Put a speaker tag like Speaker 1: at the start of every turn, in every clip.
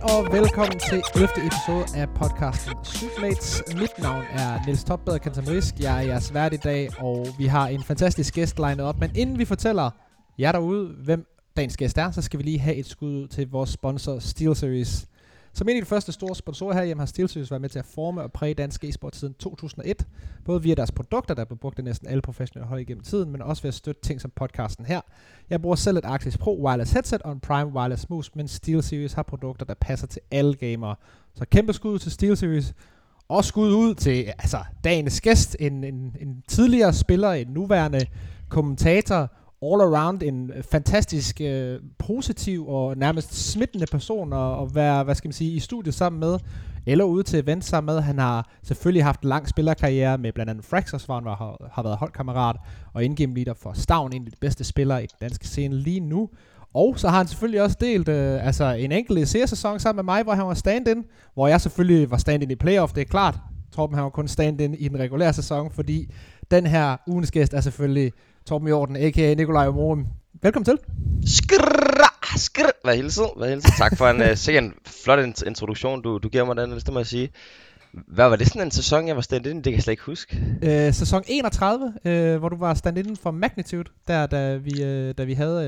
Speaker 1: Goddag og velkommen til 11. episode af podcasten Shootmates. Mit navn er Niels Topbeder Kantamrisk. Jeg er jeres vært i dag, og vi har en fantastisk gæst lined op. Men inden vi fortæller jer derude, hvem dagens gæst er, så skal vi lige have et skud til vores sponsor Steel Series. Som en af de første store sponsorer herhjemme har SteelSeries været med til at forme og præge dansk e-sport siden 2001. Både via deres produkter, der blev brugt af næsten alle professionelle hold igennem tiden, men også ved at støtte ting som podcasten her. Jeg bruger selv et Arctis Pro wireless headset og en Prime wireless mus, men SteelSeries har produkter, der passer til alle gamere. Så kæmpe skud til SteelSeries. Og skud ud til altså, dagens gæst, en, en, en tidligere spiller, en nuværende kommentator, all around en øh, fantastisk øh, positiv og nærmest smittende person at, at være, hvad skal man sige, i studiet sammen med, eller ude til event sammen med. Han har selvfølgelig haft en lang spillerkarriere med blandt andet Fraxos, hvor han var, har, har været holdkammerat og indgame leader for Stavn, en af de bedste spillere i den danske scene lige nu. Og så har han selvfølgelig også delt øh, altså en enkelt sæson sammen med mig, hvor han var stand-in, hvor jeg selvfølgelig var stand-in i playoff, det er klart. Torben han var kun stand-in i den regulære sæson, fordi den her ugens gæst er selvfølgelig Torben Jorden, a.k.a. Nikolaj Omorum. Velkommen til.
Speaker 2: Skrrr, skrrr. Hvad hilset, hvad hilset. Tak for en uh, sikkert en flot introduktion, du, du giver mig den, det må jeg sige. Hvad var det sådan en sæson, jeg var stand in? Det kan jeg slet ikke huske.
Speaker 1: Øh, sæson 31, øh, hvor du var stand in for Magnitude, der da vi, øh, da vi havde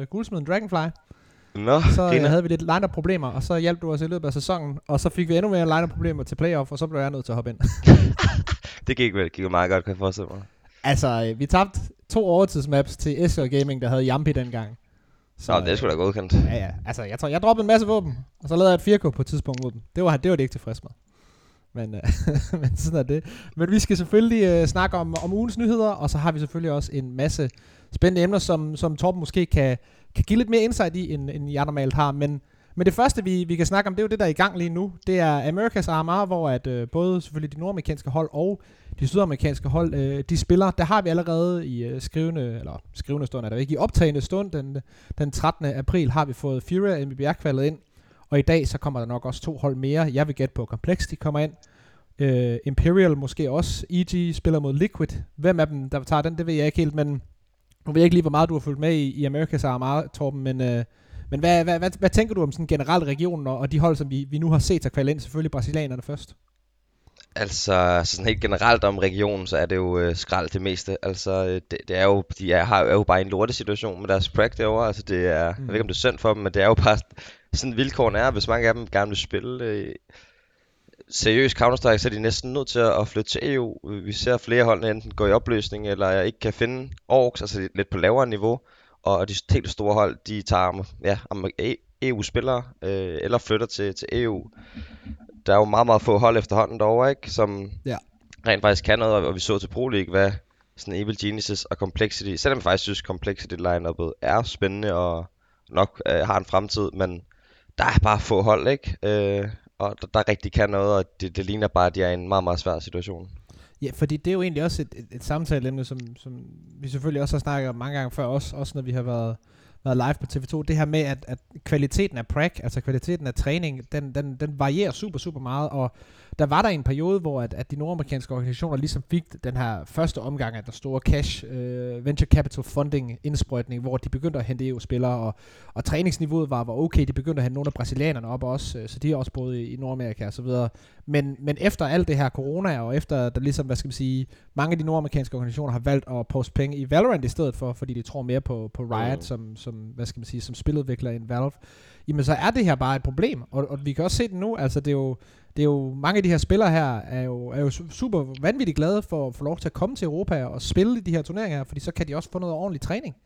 Speaker 1: øh, guldsmeden Dragonfly.
Speaker 2: Nå,
Speaker 1: så øh, havde vi lidt line problemer og så hjalp du os i løbet af sæsonen, og så fik vi endnu mere line problemer til playoff, og så blev jeg nødt til at hoppe ind.
Speaker 2: det gik, det gik meget godt, kan jeg forestille mig.
Speaker 1: Altså, øh, vi tabte to overtidsmaps til SK Gaming, der havde Yampi dengang.
Speaker 2: Så, Nå, det er sgu da godkendt.
Speaker 1: Ja, ja. Altså, jeg tror, jeg droppede en masse våben, og så lavede jeg et 4K på et tidspunkt mod dem. Det var, det var det ikke tilfreds med. Men, øh, men sådan er det. Men vi skal selvfølgelig øh, snakke om, om ugens nyheder, og så har vi selvfølgelig også en masse spændende emner, som, som Torben måske kan, kan give lidt mere insight i, end, end jeg normalt har. Men men det første, vi, vi kan snakke om, det er jo det, der er i gang lige nu. Det er America's RMR, hvor at, øh, både selvfølgelig de nordamerikanske hold og de sydamerikanske hold, øh, de spiller. Der har vi allerede i øh, skrivende, eller skrivende stund er der ikke, i optagende stund, den, den 13. april, har vi fået Fury og MBR kvalet ind. Og i dag, så kommer der nok også to hold mere. Jeg vil gætte på Complex, de kommer ind. Øh, Imperial måske også. EG spiller mod Liquid. Hvem af dem, der tager den, det ved jeg ikke helt, men nu ved jeg ikke lige, hvor meget du har fulgt med i, i Amerikas RMR, Torben, men... Øh, men hvad, hvad, hvad, hvad tænker du om sådan generelt regionen og, og de hold, som vi, vi nu har set sig kvalde ind? Selvfølgelig brasilianerne først.
Speaker 2: Altså, sådan helt generelt om regionen, så er det jo øh, skrald det meste. Altså, øh, det, det er jo, de er, har, er jo bare en lorte situation med deres prag derovre. Altså, det er, mm. jeg ved ikke, om det er synd for dem, men det er jo bare sådan vilkårene er. Hvis mange af dem gerne vil spille øh, seriøs Counter-Strike, så er de næsten nødt til at flytte til EU. Vi ser flere hold enten går i opløsning, eller ikke kan finde orks, altså lidt på lavere niveau og de helt store hold, de tager ja, EU-spillere, øh, eller flytter til, til EU. Der er jo meget, meget få hold efterhånden derovre, ikke? Som ja. rent faktisk kan noget, og vi så til Pro League, hvad sådan Evil Geniuses og Complexity, selvom jeg faktisk synes, Complexity line er spændende og nok øh, har en fremtid, men der er bare få hold, ikke? Øh, og der, der rigtig kan noget, og det, det ligner bare, at de er i en meget, meget svær situation.
Speaker 1: Ja, fordi det er jo egentlig også et, et, et samtaleemne, som, som vi selvfølgelig også har snakket om mange gange før, også, også når vi har været været live på TV2, det her med, at, at kvaliteten af prac, altså kvaliteten af træning, den, den, den varierer super, super meget, og der var der en periode, hvor at, at de nordamerikanske organisationer ligesom fik den her første omgang af den store cash, uh, venture capital funding indsprøjtning, hvor de begyndte at hente EU-spillere, og, og træningsniveauet var, var okay, de begyndte at hente nogle af brasilianerne op også, øh, så de er også både i, i Nordamerika og så videre. Men, men efter alt det her corona, og efter der ligesom, hvad skal man sige, mange af de nordamerikanske organisationer har valgt at poste penge i Valorant i stedet for, fordi de tror mere på, på Riot mm. som, som, hvad skal man sige, som spiludvikler end Valve, jamen så er det her bare et problem. Og, og vi kan også se det nu, altså det er jo, det er jo, mange af de her spillere her er jo, er jo super vanvittigt glade for at få lov til at komme til Europa og spille i de her turneringer her, fordi så kan de også få noget ordentlig træning.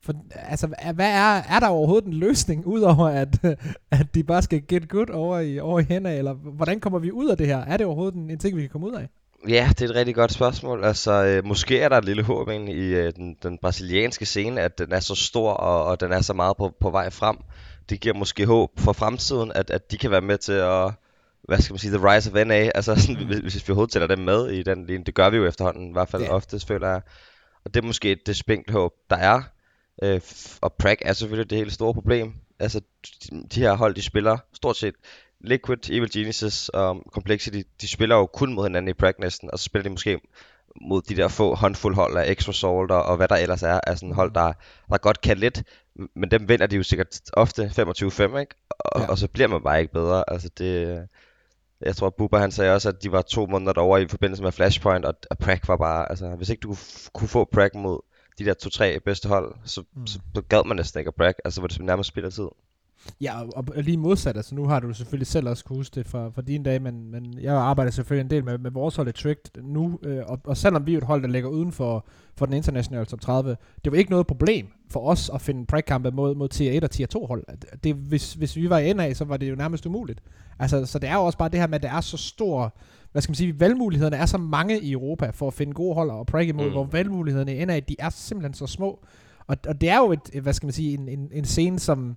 Speaker 1: For, altså, hvad er, er der overhovedet en løsning, udover at, at de bare skal get good over i, over i hænder, eller hvordan kommer vi ud af det her? Er det overhovedet en, en ting, vi kan komme ud af?
Speaker 2: Ja, det er et rigtig godt spørgsmål. Altså, øh, måske er der et lille håb egentlig i øh, den, den brasilianske scene, at den er så stor, og, og den er så meget på, på vej frem. Det giver måske håb for fremtiden, at, at de kan være med til at, hvad skal man sige, the rise of NA, altså sådan, mm. hvis, hvis vi overhovedet tæller dem med i den linje. Det gør vi jo efterhånden, i hvert fald yeah. ofte, føler jeg. Og det er måske det spinkle håb, der er. Øh, og Prag er selvfølgelig det helt store problem. Altså, de, de her hold, de spiller stort set Liquid, Evil Geniuses og Complexity, de spiller jo kun mod hinanden i Prag næsten, og så spiller de måske mod de der få håndfuld hold af extra salt og, og hvad der ellers er, af sådan hold, der, der godt kan lidt, men dem vinder de jo sikkert ofte 25-5, ikke? Og, ja. og så bliver man bare ikke bedre. Altså det, jeg tror, Bubba han sagde også, at de var to måneder derovre i forbindelse med Flashpoint, og, og Prag var bare, altså hvis ikke du kunne få Prag mod de der to-tre bedste hold, så, mm. så, så gad man næsten ikke at Prag, altså hvor det nærmest spiller tid.
Speaker 1: Ja, og, og lige modsat, altså nu har du selvfølgelig selv også kunne huske det for, for dine dage, men, men jeg arbejder selvfølgelig en del med, med vores hold i Tricked nu, øh, og, og selvom vi er et hold, der ligger uden for, for den internationale top 30, det var ikke noget problem for os at finde prag mod, mod tier 1 og tier 2 hold. Det, hvis, hvis vi var i NA, så var det jo nærmest umuligt. Altså, så det er jo også bare det her med, at det er så stor, hvad skal man sige, valgmulighederne er så mange i Europa for at finde gode hold og prag imod, mm. hvor valgmulighederne i NA, de er simpelthen så små. Og, og det er jo et, hvad skal man sige, en, en, en scene, som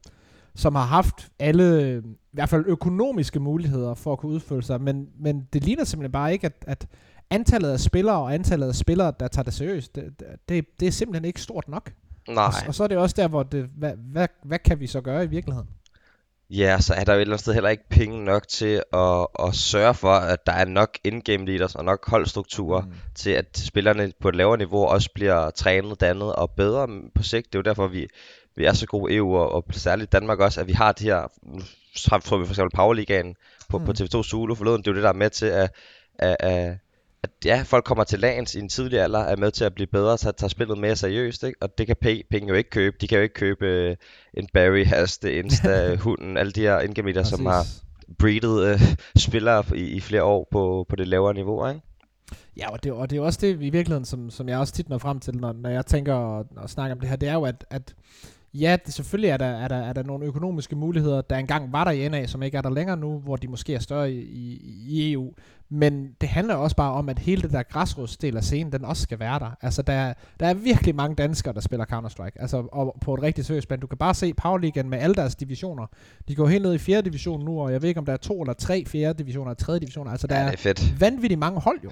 Speaker 1: som har haft alle, i hvert fald økonomiske muligheder for at kunne udføre sig, men, men det ligner simpelthen bare ikke, at, at antallet af spillere og antallet af spillere, der tager det seriøst, det, det, det er simpelthen ikke stort nok.
Speaker 2: Nej.
Speaker 1: Og, og så er det også der, hvor det, hvad, hvad, hvad kan vi så gøre i virkeligheden?
Speaker 2: Ja, så er der jo et eller andet sted heller ikke penge nok til at, at sørge for, at der er nok in-game leaders og nok holdstrukturer mm. til, at spillerne på et lavere niveau også bliver trænet, dannet og bedre på sigt. Det er jo derfor, vi, vi er så gode EU, og, og særligt Danmark også, at vi har de her, nu tror vi for eksempel Powerligaen på, mm. på TV2 Zulu forleden, det er jo det, der er med til, at, at, at, at ja, folk kommer til lands i en tidlig alder, er med til at blive bedre, så tager spillet mere seriøst, ikke? og det kan penge jo ikke købe. De kan jo ikke købe uh, en Barry, Haste, Insta, Hunden, alle de her indgamitter, som har breedet uh, spillere i, i flere år på, på det lavere niveau, ikke?
Speaker 1: Ja, og det, og det er også det i virkeligheden, som, som jeg også tit når frem til, når, når jeg tænker og, og snakker om det her, det er jo, at, at Ja, det, selvfølgelig er der, er, der, er der nogle økonomiske muligheder, der engang var der i NA, som ikke er der længere nu, hvor de måske er større i, i, i EU. Men det handler også bare om, at hele det der græsrodsdel af scenen, den også skal være der. Altså, der, der er virkelig mange danskere, der spiller Counter-Strike. Altså, og på et rigtig seriøst plan. Du kan bare se Powerligaen med alle deres divisioner. De går helt ned i 4. division nu, og jeg ved ikke, om der er to eller tre 4. divisioner og 3. divisioner. Altså, der ja,
Speaker 2: det er, fedt.
Speaker 1: vanvittigt mange hold jo.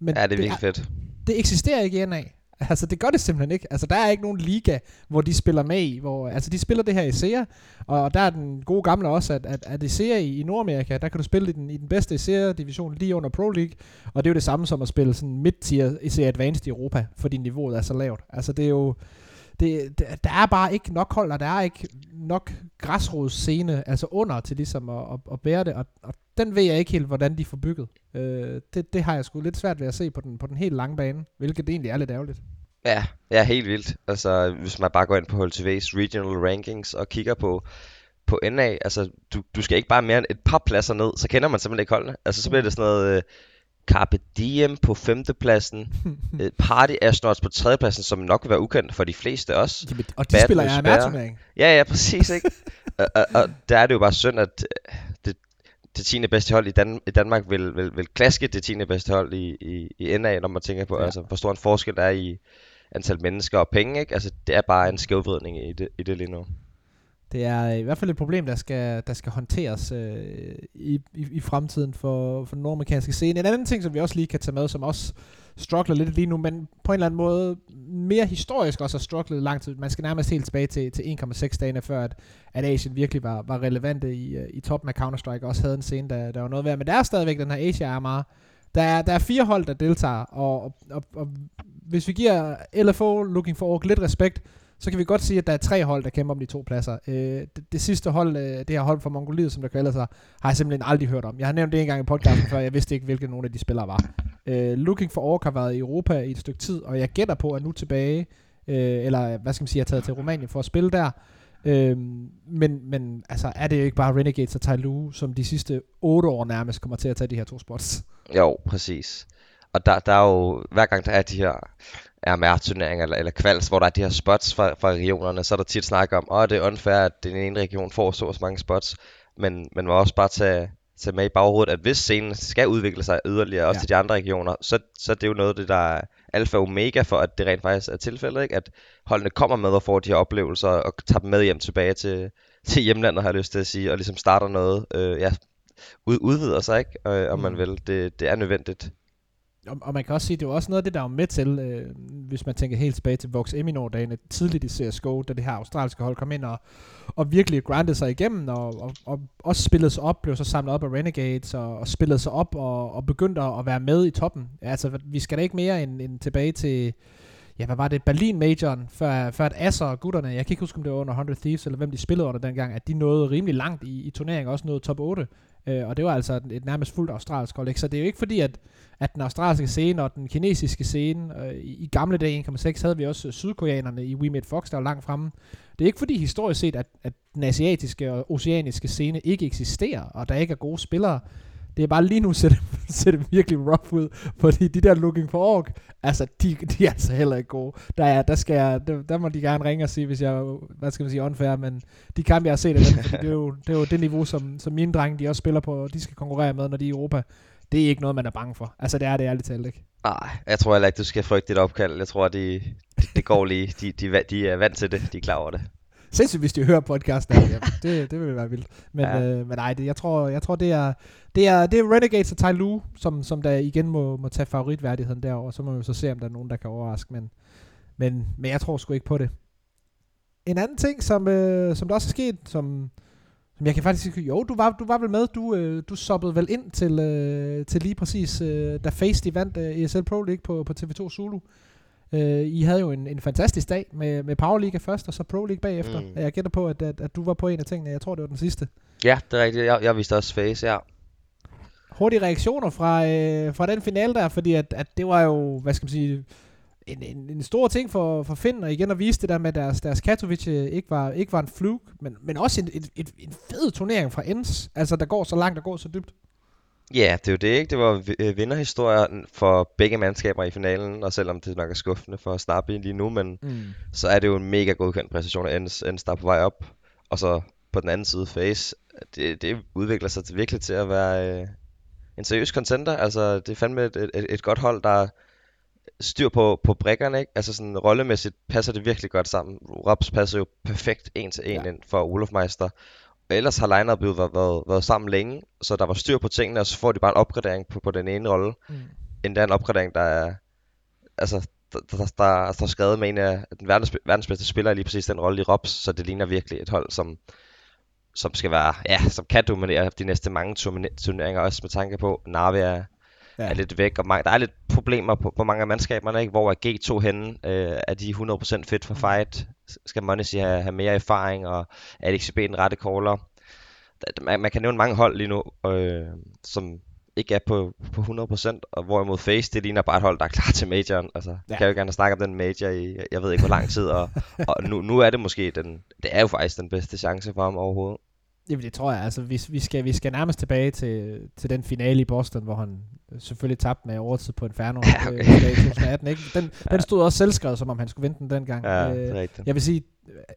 Speaker 2: Men ja, det er virkelig det er, fedt.
Speaker 1: Det eksisterer ikke i NA. Altså, det gør det simpelthen ikke. Altså, der er ikke nogen liga, hvor de spiller med i. Hvor, altså, de spiller det her i SEA, og der er den gode gamle også, at, at, at i SEA i, i Nordamerika, der kan du spille i den, i den bedste SEA-division lige under Pro League, og det er jo det samme som at spille sådan midt-tier SEA Advanced i Europa, fordi niveauet er så lavt. Altså, det er jo... Det, det, der er bare ikke nok hold, og der er ikke nok græsrodsscene, altså under til ligesom at, at, at bære det, og, og den ved jeg ikke helt, hvordan de får bygget. Øh, det, det har jeg sgu lidt svært ved at se på den, på den helt lange bane, hvilket egentlig er lidt ærgerligt.
Speaker 2: Ja, ja, helt vildt. Altså, hvis man bare går ind på HLTV's regional rankings og kigger på, på NA, altså, du, du skal ikke bare mere end et par pladser ned, så kender man simpelthen ikke holdene. Altså, så bliver det sådan noget uh, Carpe Diem på femtepladsen, uh, Party Astronauts på tredjepladsen, som nok vil være ukendt for de fleste også.
Speaker 1: Jamen, og de Bad spiller jeg en
Speaker 2: Ja, ja, præcis, ikke? og, og, og, der er det jo bare synd, at det, det 10. bedste hold i, Dan- i Danmark vil, vil, vil klaske det 10. bedste hold i, i, i NA, når man tænker på, ja. altså, hvor stor en forskel der er i antal mennesker og penge. Ikke? Altså, det er bare en skævvridning i det, i det lige nu.
Speaker 1: Det er i hvert fald et problem, der skal, der skal håndteres øh, i, i, i fremtiden for, for den nordamerikanske scene. En anden ting, som vi også lige kan tage med, som også struggler lidt lige nu, men på en eller anden måde mere historisk også har strugglet lang tid. Man skal nærmest helt tilbage til, til 1,6 dage før, at, at Asien virkelig var, var relevante i, øh, i toppen af Counter-Strike, og også havde en scene, der, der var noget værd. Men der er stadigvæk den her Asia Armar. Der er, der er fire hold, der deltager, og, og, og, og hvis vi giver LFO Looking for Ork lidt respekt, så kan vi godt sige, at der er tre hold, der kæmper om de to pladser. Øh, det, det sidste hold, øh, det her hold fra Mongoliet, som der kalder sig, har jeg simpelthen aldrig hørt om. Jeg har nævnt det en gang i podcasten før, jeg vidste ikke, hvilke nogle af de spillere var. Øh, Looking for Ork har været i Europa i et stykke tid, og jeg gætter på, at nu tilbage, øh, eller hvad skal man sige, har taget til Rumænien for at spille der. Øh, men, men altså, er det jo ikke bare Renegades og Tailu, som de sidste otte år nærmest kommer til at tage de her to spots?
Speaker 2: Jo, præcis. Og der, der er jo, hver gang der er de her RMR-turneringer eller, eller kvals, hvor der er de her spots fra, fra regionerne, så er der tit snak om, at det er unfair, at den ene region får så, så mange spots. Men man må også bare tage, tage med i baghovedet, at hvis scenen skal udvikle sig yderligere, også ja. til de andre regioner, så, så det er jo noget af det, der er alfa og omega for, at det rent faktisk er tilfældet, ikke? at holdene kommer med og får de her oplevelser, og tager dem med hjem tilbage til, til hjemlandet, har jeg lyst til at sige, og ligesom starter noget, øh, ja, ud, udvider sig, ikke? Øh, om mm. man vil. Det, det er nødvendigt
Speaker 1: og, og man kan også sige, det var også noget af det, der var med til, øh, hvis man tænker helt tilbage til Vox Eminor-dagene, tidligt i CSGO, da det her australske hold kom ind og, og virkelig grindede sig igennem, og, og, og også spillede sig op, blev så samlet op af Renegades, og, og spillede sig op, og, og begyndte at være med i toppen. Altså, vi skal da ikke mere end, end tilbage til ja, hvad var det, Berlin-majoren, før, før at Asser og gutterne, jeg kan ikke huske, om det var under 100 Thieves, eller hvem de spillede under dengang, at de nåede rimelig langt i, i turneringen, også nåede top 8. Øh, og det var altså et, et nærmest fuldt australsk hold. Ikke? Så det er jo ikke fordi, at, at den australske scene og den kinesiske scene, øh, i, i gamle dage 1,6 havde vi også øh, sydkoreanerne i We Made Fox, der var langt fremme. Det er ikke fordi historisk set, at, at den asiatiske og oceaniske scene ikke eksisterer, og der ikke er gode spillere. Det er bare lige nu ser det, ser det virkelig rough ud, fordi de der Looking for Org, altså de, de er altså heller ikke gode. Der, er, der, skal jeg, der, der må de gerne ringe og sige, hvis jeg, hvad skal man sige, unfair, men de kampe, jeg har set af dem, det er jo det, er jo det niveau, som, som mine drenge, de også spiller på, og de skal konkurrere med, når de er i Europa. Det er ikke noget, man er bange for. Altså, det er det ærligt talt ikke.
Speaker 2: Nej, jeg tror heller ikke, du skal frygte dit opkald. Jeg tror, de, det de går lige. De, de, de er vant til det. De er klar over det.
Speaker 1: Sindssygt, hvis de hører podcasten. Ja, det, det vil være vildt. Men, ja. øh, men nej, det, jeg, tror, jeg tror, det er, det er, det er Renegades og Tai Lu, som, som der igen må, må tage favoritværdigheden derover. Så må vi så se, om der er nogen, der kan overraske. Men, men, men jeg tror sgu ikke på det. En anden ting, som, øh, som der også er sket, som, som jeg kan faktisk sige, jo, du var, du var vel med, du, øh, du soppede vel ind til, øh, til lige præcis, øh, da Face de vandt øh, ESL Pro League på, på TV2 Zulu. Øh, I havde jo en, en fantastisk dag med, med Power League først, og så Pro League bagefter. Mm. Jeg gætter på, at, at, at du var på en af tingene. Jeg tror, det var den sidste.
Speaker 2: Ja, det er rigtigt. Jeg, jeg viste også Face, ja.
Speaker 1: Hurtige reaktioner fra, øh, fra den finale der, fordi at, at det var jo, hvad skal man sige, en, en, en stor ting for, for Finn, og igen at vise det der med, at deres, deres Katowice ikke var, ikke var en fluke, men, men også en, et, et, en fed turnering fra Ends, altså der går så langt og går så dybt.
Speaker 2: Ja, det er jo det, ikke? Det var øh, vinderhistorien for begge mandskaber i finalen, og selvom det nok er skuffende for Snappy lige nu, men mm. så er det jo en mega godkendt præstation af er på vej op. Og så på den anden side Face, det, det udvikler sig til virkelig til at være øh, en seriøs contender. Altså, det er fandme et, et, et godt hold, der styr på, på brækkerne, ikke? Altså sådan rollemæssigt passer det virkelig godt sammen. Robs passer jo perfekt en til en ja. ind for Olofmeister. Ellers har line været, været, været sammen længe, så der var styr på tingene, og så får de bare en opgradering på, på den ene rolle. Mm. Endda en opgradering, der er, altså, der, der, der, der er skrevet med en af den verdens, verdens bedste spillere lige præcis den rolle i Robs, så det ligner virkelig et hold, som, som skal være, ja, som kan dominere de næste mange turneringer, også med tanke på, Navi er, ja. er lidt væk, og mange, der er lidt problemer på, på mange af mandskaberne, ikke? hvor er G2 henne, øh, er de 100% fit for fight, skal Monacy have, have mere erfaring, og er DXB den rette caller? Man, man kan nævne mange hold lige nu, øh, som ikke er på, på 100%, og hvorimod Face, det ligner bare et hold, der er klar til majoren. Altså, ja. kan jo gerne snakke om den major i, jeg ved ikke hvor lang tid, og, og nu, nu er det måske den, det er jo faktisk den bedste chance for ham overhovedet.
Speaker 1: Jamen det tror jeg, altså vi, vi, skal, vi skal nærmest tilbage til, til den finale i Boston, hvor han selvfølgelig tabte med overtid på Inferno ja, okay. øh, i 2018. Ikke? Den, ja. den stod også selvskrevet, som om han skulle vinde den dengang.
Speaker 2: Ja, øh.
Speaker 1: Jeg vil sige,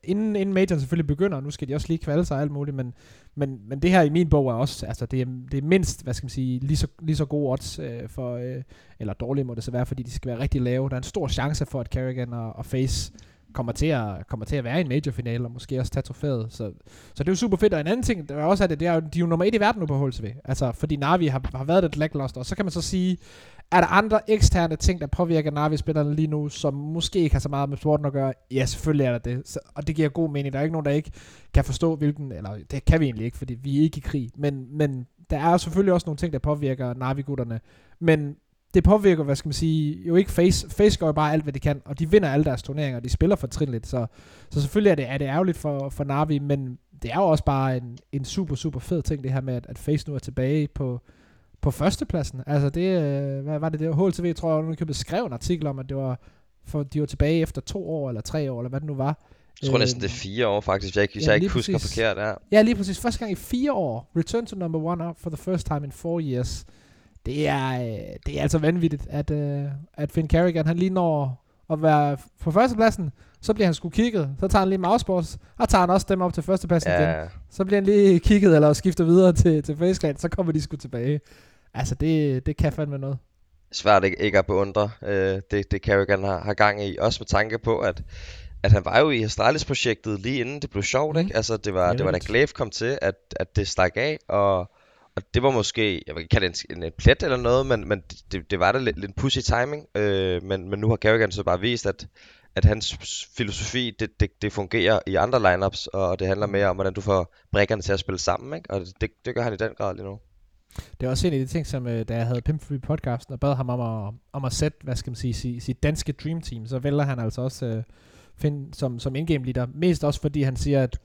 Speaker 1: inden, inden majoren selvfølgelig begynder, nu skal de også lige kvalde sig og alt muligt, men, men, men det her i min bog er også, altså det er, det er mindst, hvad skal man sige, lige så, lige så gode odds øh, for, øh, eller dårlige må det så være, fordi de skal være rigtig lave. Der er en stor chance for, at Kerrigan og, og Face kommer til at, kommer til at være i en majorfinale, og måske også tage trofæet. Så, så det er jo super fedt. Og en anden ting, der er også, at det, det er, de er jo nummer et i verden nu på HLTV. Altså, fordi Navi har, har været et lackluster. Og så kan man så sige, er der andre eksterne ting, der påvirker Navi-spillerne lige nu, som måske ikke har så meget med sporten at gøre? Ja, selvfølgelig er der det. Så, og det giver god mening. Der er ikke nogen, der ikke kan forstå, hvilken... Eller det kan vi egentlig ikke, fordi vi er ikke i krig. Men, men der er selvfølgelig også nogle ting, der påvirker Navi-gutterne. Men det påvirker, hvad skal man sige, jo ikke Face. Face gør jo bare alt, hvad de kan, og de vinder alle deres turneringer, og de spiller for trinligt, så, så selvfølgelig er det, er det ærgerligt for, for Navi, men det er jo også bare en, en super, super fed ting, det her med, at, at Face nu er tilbage på, på førstepladsen. Altså det, øh, hvad var det der? HLTV, tror jeg, nu skrev en artikel om, at det var, for de var tilbage efter to år, eller tre år, eller hvad det nu var.
Speaker 2: Jeg tror næsten, det er fire år faktisk, hvis jeg ikke, hvis ja, jeg ikke husker præcis, forkert. Ja.
Speaker 1: ja, lige præcis. Første gang i fire år. Return to number one for the first time in four years det er, øh, det er altså vanvittigt, at, øh, at Finn Kerrigan, han lige når at være på førstepladsen, så bliver han sgu kigget, så tager han lige mouseboards, og tager han også dem op til førstepladsen ja. igen. Så bliver han lige kigget, eller skifter videre til, til FaceClan, så kommer de sgu tilbage. Altså, det, det kan fandme noget.
Speaker 2: Svært ikke, ikke at beundre øh, det, det Kerrigan har, har gang i, også med tanke på, at at han var jo i Astralis-projektet lige inden det blev sjovt, mm. ikke? Altså, det var, det var da Glaive kom til, at, at det stak af, og, og det var måske, jeg vil ikke kalde det en, en plet eller noget, men, men det, det var da lidt, lidt pussy timing. Øh, men, men nu har Kerrigan så bare vist, at, at hans filosofi, det, det, det fungerer i andre lineups, og det handler mere om, hvordan du får brækkerne til at spille sammen, ikke? og det, det gør han i den grad lige nu.
Speaker 1: Det er også en af de ting, som øh, da jeg havde Pimp Free podcasten og bad ham om at, om at sætte, hvad skal man sige, sit, sit danske dream team, så vælger han altså også øh, finde som, som in-game leader. Mest også fordi han siger, at,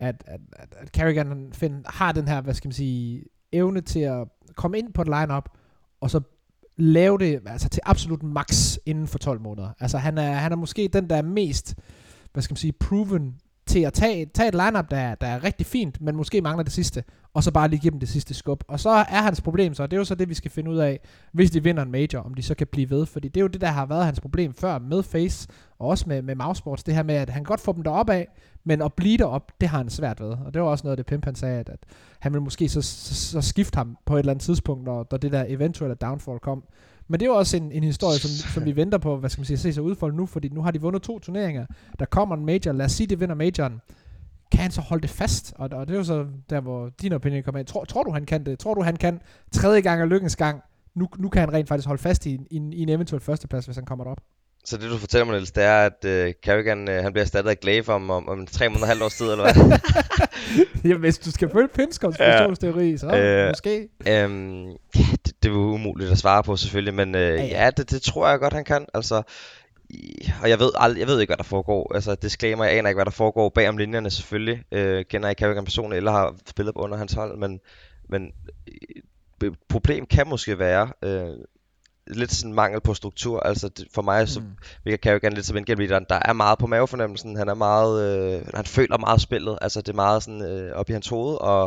Speaker 1: at, at, at, at Carrigan find, har den her, hvad skal man sige, evne til at komme ind på et lineup og så lave det altså til absolut max inden for 12 måneder. Altså han er, han er måske den, der er mest, hvad skal man sige, proven til at tage, tage et lineup, der, der er rigtig fint, men måske mangler det sidste, og så bare lige give dem det sidste skub. Og så er hans problem så, det er jo så det, vi skal finde ud af, hvis de vinder en major, om de så kan blive ved. Fordi det er jo det, der har været hans problem før med Face, og også med, med Mousesports, det her med, at han godt får dem derop af, men at blive derop, det har han svært ved. Og det var også noget af det, Pimp han sagde, at, at han ville måske så, så, så skifte ham på et eller andet tidspunkt, når, når det der eventuelle downfall kom. Men det er jo også en, en historie, som, som vi venter på, hvad skal man sige, at se sig udfolde nu, fordi nu har de vundet to turneringer. Der kommer en major, lad os sige, de vinder majoren. Kan han så holde det fast? Og, og det er jo så der, hvor din opinion kommer ind. Tror, tror du, han kan det? Tror du, han kan tredje gang og lykkens gang? Nu, nu kan han rent faktisk holde fast i, i, i en eventuel førsteplads, hvis han kommer derop.
Speaker 2: Så det du fortæller mig, Niels, det er, at uh, Carrigan uh, han bliver erstattet af Glaive om, om, om tre måneder og halvt års tid, eller hvad?
Speaker 1: ja, hvis du skal følge Pinskoms ja. så uh, måske.
Speaker 2: Ja, det, det er jo umuligt at svare på selvfølgelig, men uh, ja, ja. ja det, det tror jeg godt, han kan. Altså, og jeg ved, ald- jeg ved ikke, hvad der foregår. Altså, disclaimer, jeg aner ikke, hvad der foregår bag om linjerne selvfølgelig. Uh, kender ikke Carrigan personligt, eller har spillet under hans hold, men, men problem kan måske være, uh, lidt sådan mangel på struktur. Altså det, for mig, så mm. virker Carrigan lidt som gennemleaderen. Der er meget på mavefornemmelsen. Han er meget, øh, han føler meget spillet. Altså det er meget sådan øh, op i hans hoved. Og,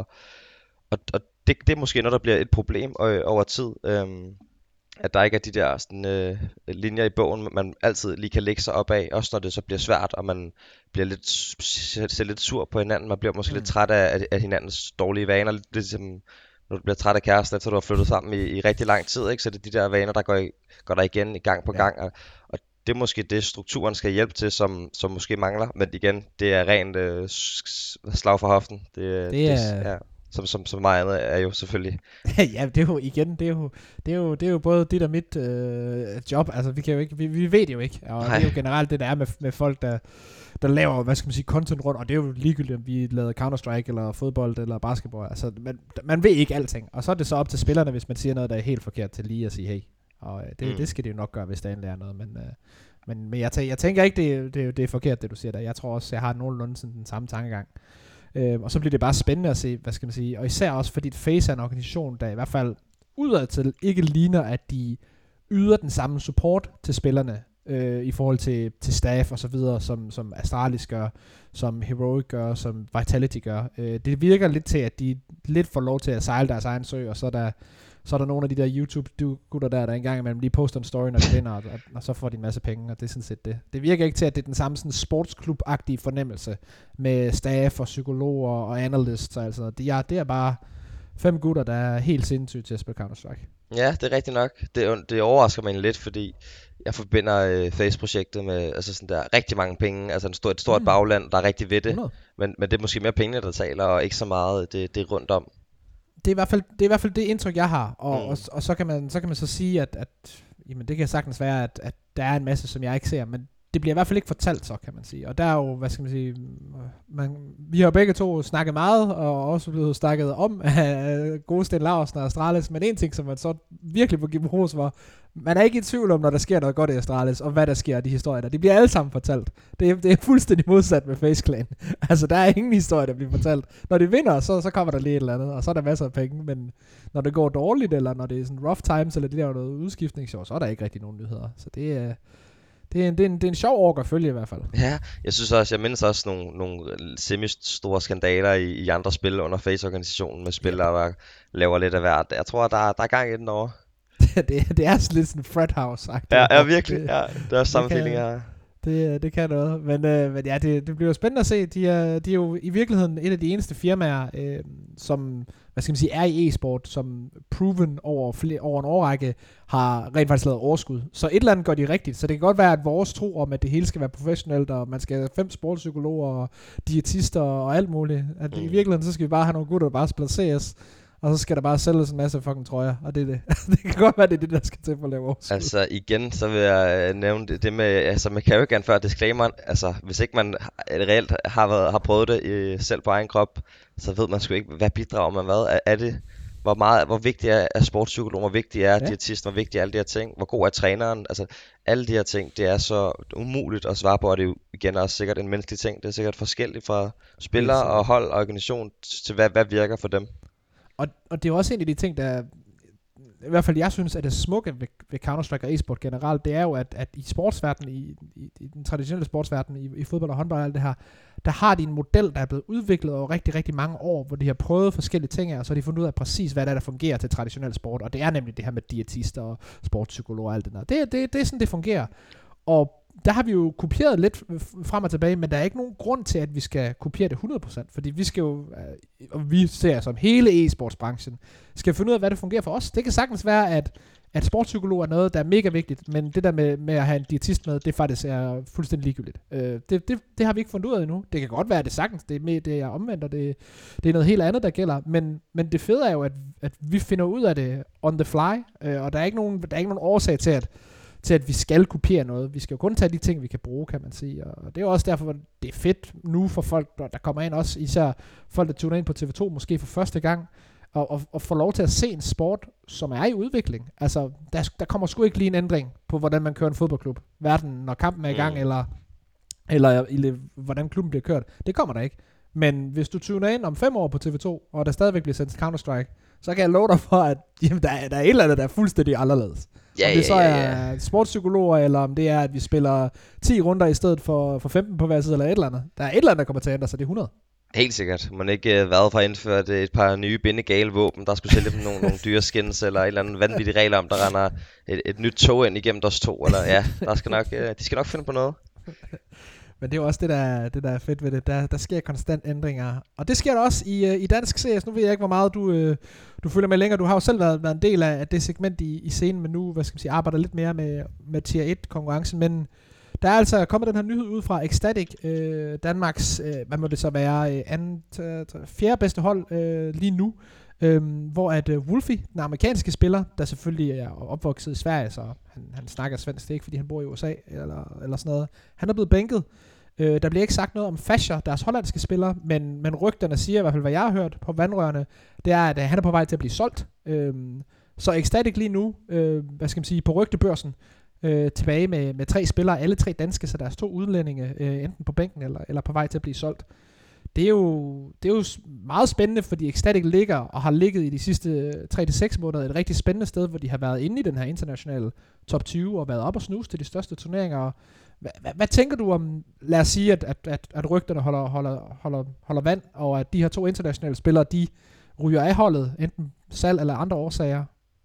Speaker 2: og, og det, det er måske noget, der bliver et problem øh, over tid. Øh, at der ikke er de der sådan, øh, linjer i bogen, man altid lige kan lægge sig op af, også når det så bliver svært, og man bliver lidt, ser lidt sur på hinanden, man bliver måske mm. lidt træt af, af hinandens dårlige vaner, lidt ligesom når du bliver træt af kæresten, efter du har flyttet sammen i, i rigtig lang tid, ikke? så det er de der vaner, der går, i, går der igen i gang på ja. gang, og, og det er måske det, strukturen skal hjælpe til, som, som måske mangler, men igen, det er rent øh, slag for hoften. Det, det er... Det, ja som, som, som meget andet er jo selvfølgelig.
Speaker 1: ja, det er jo igen, det er jo, det er jo, det er jo både dit og mit øh, job, altså vi kan jo ikke, vi, vi ved det jo ikke, og Nej. det er jo generelt det, der er med, med folk, der, der laver, hvad skal man sige, content rundt, og det er jo ligegyldigt, om vi lavede Counter-Strike, eller fodbold, eller basketball, altså man, man ved ikke alting, og så er det så op til spillerne, hvis man siger noget, der er helt forkert til lige at sige, hey, og øh, det, mm. det skal de jo nok gøre, hvis der endelig er noget, men, øh, men, men jeg, tæ- jeg tænker ikke, det, det, det er forkert, det du siger der, jeg tror også, jeg har nogenlunde sådan den samme tankegang. Øh, og så bliver det bare spændende at se, hvad skal man sige, og især også fordi Face er en organisation, der i hvert fald udadtil ikke ligner, at de yder den samme support til spillerne, øh, i forhold til, til staff og så videre, som, som Astralis gør, som Heroic gør, som Vitality gør. Øh, det virker lidt til, at de lidt får lov til at sejle deres egen sø, og så er der, så er der nogle af de der YouTube-gutter der, der engang imellem lige poster en story, når de vinder, og, og, og, så får de en masse penge, og det er sådan set det. Det virker ikke til, at det er den samme sådan sportsklub-agtige fornemmelse med staff og psykologer og analysts og altså. Det er, det er bare fem gutter, der er helt sindssygt til at spille Counter-Strike.
Speaker 2: Ja, det er rigtigt nok. Det, det overrasker mig lidt, fordi jeg forbinder øh, Face-projektet med altså sådan der rigtig mange penge, altså en stor, et stort mm. bagland, der er rigtig ved det, men, men det er måske mere penge, der taler, og ikke så meget det, det rundt om.
Speaker 1: Det er, i hvert fald, det er i hvert fald det indtryk, jeg har, og, mm. og, og så, kan man, så kan man så sige, at, at jamen, det kan sagtens være, at, at der er en masse, som jeg ikke ser, men det bliver i hvert fald ikke fortalt så, kan man sige. Og der er jo, hvad skal man sige, man, vi har jo begge to snakket meget, og også blevet snakket om af gode Sten Larsen og Astralis, men en ting, som man så virkelig må give hos var, man er ikke i tvivl om, når der sker noget godt i Astralis, og hvad der sker af de historier der. De bliver alle sammen fortalt. Det er, det er fuldstændig modsat med Face Clan. altså, der er ingen historie, der bliver fortalt. Når de vinder, så, så kommer der lige et eller andet, og så er der masser af penge, men når det går dårligt, eller når det er sådan rough times, eller det der noget udskiftning, så er der ikke rigtig nogen nyheder. Så det er... Det er, en, det, er en, det er en sjov år at følge i hvert fald.
Speaker 2: Ja, jeg synes også, jeg mindes også nogle, nogle semi-store skandaler i, i andre spil under Face-organisationen med spillere, ja. der laver lidt af hvert. Jeg tror, der, der er gang i den over.
Speaker 1: det, det er lidt sådan frat house.
Speaker 2: Ja, ja, virkelig. Det, ja, det er samme feeling, jeg.
Speaker 1: Det, det kan noget. Men, øh, men ja, det, det bliver spændende at se. De er, de er jo i virkeligheden et af de eneste firmaer, øh, som hvad skal man sige, er i e-sport, som proven over, flere, over en årrække har rent faktisk lavet overskud. Så et eller andet gør de rigtigt. Så det kan godt være, at vores tro om, at det hele skal være professionelt, og man skal have fem sportspsykologer, og diætister og alt muligt, at mm. i virkeligheden, så skal vi bare have nogle gutter, der bare spiller CS, og så skal der bare sælges en masse fucking trøjer, og det er det. det kan godt være, det er det, der skal til for at lave overskud.
Speaker 2: Altså igen, så vil jeg øh, nævne det, det med, altså med Carrigan før disclaimer, altså hvis ikke man reelt har, været, har prøvet det i, selv på egen krop, så ved man sgu ikke, hvad bidrager man hvad. Er, er det, hvor, meget, hvor vigtig er, er sportspsykolog, hvor vigtig er ja. diætist, hvor vigtig er alle de her ting, hvor god er træneren, altså alle de her ting, det er så umuligt at svare på, og det er jo igen også sikkert en menneskelig ting, det er sikkert forskelligt fra spillere og hold og organisation til hvad, hvad virker for dem.
Speaker 1: Og, og det er også en af de ting, der i hvert fald jeg synes, at det smukke ved, ved Counter-Strike og e-sport generelt, det er jo, at, at i sportsverdenen, i, i, i den traditionelle sportsverden, i, i fodbold og håndbold og alt det her, der har de en model, der er blevet udviklet over rigtig, rigtig mange år, hvor de har prøvet forskellige ting, og så har de fundet ud af præcis, hvad der, er, der fungerer til traditionel sport, og det er nemlig det her med diætister og sportspsykologer og alt det der. Det, det, det er sådan, det fungerer. Og der har vi jo kopieret lidt frem og tilbage, men der er ikke nogen grund til, at vi skal kopiere det 100%, fordi vi skal jo, øh, og vi ser som hele e-sportsbranchen, skal finde ud af, hvad det fungerer for os. Det kan sagtens være, at, at sportspsykolog er noget, der er mega vigtigt, men det der med, med at have en diætist med, det faktisk er fuldstændig ligegyldigt. Øh, det, det, det har vi ikke fundet ud af endnu. Det kan godt være, at det sagtens, det er, med, det er omvendt, og det, det er noget helt andet, der gælder, men, men det fede er jo, at, at vi finder ud af det on the fly, øh, og der er ikke nogen, der er ikke nogen årsag til, at til at vi skal kopiere noget. Vi skal jo kun tage de ting, vi kan bruge, kan man sige. Og det er jo også derfor, det er fedt nu for folk, der kommer ind også, især folk, der tuner ind på TV2, måske for første gang, og, og, og få lov til at se en sport, som er i udvikling. Altså, der, der kommer sgu ikke lige en ændring på, hvordan man kører en fodboldklub. Hverken når kampen er i gang, mm. eller, eller, eller hvordan klubben bliver kørt. Det kommer der ikke. Men hvis du tuner ind om fem år på TV2, og der stadigvæk bliver sendt Counter-Strike, så kan jeg love dig for, at jamen, der, er, der er et eller andet, der er fuldstændig anderledes. Ja, om det så ja, ja, ja. er sportspsykologer, eller om det er, at vi spiller 10 runder i stedet for, for 15 på hver side, eller et eller andet. Der er et eller andet, der kommer til at ændre sig, det er 100.
Speaker 2: Helt sikkert. Man ikke uh, været for at indføre et par nye bindegale våben, der skulle sælge dem nogle, nogle dyre skins, eller et eller andet vanvittigt regler om, der render et, et nyt tog ind igennem DOS 2, eller ja, der skal nok, uh, de skal nok finde på noget.
Speaker 1: Men det er jo også det, der, det, der er fedt ved det. Der, der sker konstant ændringer. Og det sker der også i, øh, i dansk CS. Nu ved jeg ikke, hvor meget du, øh, du følger med længere. Du har jo selv været, været en del af, det segment i, i scenen, men nu hvad skal man sige, arbejder lidt mere med, med Tier 1-konkurrencen. Men der er altså kommet den her nyhed ud fra Ecstatic, øh, Danmarks, øh, hvad må det så være, øh, anden, fjerde bedste hold øh, lige nu. Øhm, hvor at øh, Wolfie, den amerikanske spiller, der selvfølgelig er opvokset i Sverige, så han, han snakker svensk, det er ikke fordi han bor i USA eller, eller sådan noget. Han er blevet bænket. Øh, der bliver ikke sagt noget om Fascher, deres hollandske spiller, men, men rygterne siger, i hvert fald hvad jeg har hørt på vandrørene, det er, at øh, han er på vej til at blive solgt. Øh, så Ecstatic lige nu, øh, hvad skal man sige, på rygtebørsen, øh, tilbage med, med tre spillere, alle tre danske, så deres to udlændinge, øh, enten på bænken eller, eller på vej til at blive solgt. Det er, jo, det er jo meget spændende, fordi Ecstatic ligger og har ligget i de sidste øh, 3-6 måneder et rigtig spændende sted, hvor de har været inde i den her internationale top 20 og været op og snuse til de største turneringer. Og hvad, hvad tænker du om, lad os sige, at, at, at, at rygterne holder, holder, holder, holder vand, og at de her to internationale spillere, de ryger af holdet, enten salg eller andre årsager,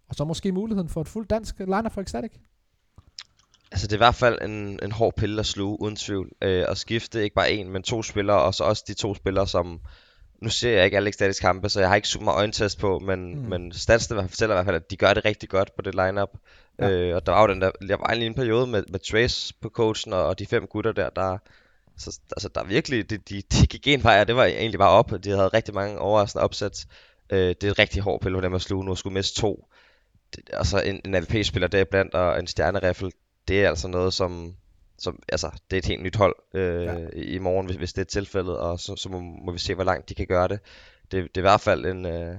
Speaker 1: og så måske muligheden for et fuldt dansk liner for Ecstatic?
Speaker 2: Altså det er i hvert fald en, en hård pille at sluge, uden tvivl. Øh, at skifte ikke bare en, men to spillere, og så også de to spillere, som... Nu ser jeg ikke alle Ecstatic kampe, så jeg har ikke super meget øjentest på, men, mm. men statsene fortæller i hvert fald, at de gør det rigtig godt på det lineup. Ja. Øh, og der var jo den der, der var en periode med, med Trace på coachen, og, og de fem gutter der, der, så, altså, der virkelig, de, de, de gik en vej, og det var egentlig bare op. De havde rigtig mange overraskende opsæt. Øh, det er et rigtig hård pille for dem at sluge nu, at skulle miste to. Det, altså en, en AVP-spiller der blandt, og en stjerneriffel, det er altså noget, som, som altså, det er et helt nyt hold øh, ja. i morgen, hvis, hvis det er tilfældet, og så, så må, må vi se, hvor langt de kan gøre det. Det, det er i hvert fald en... Øh,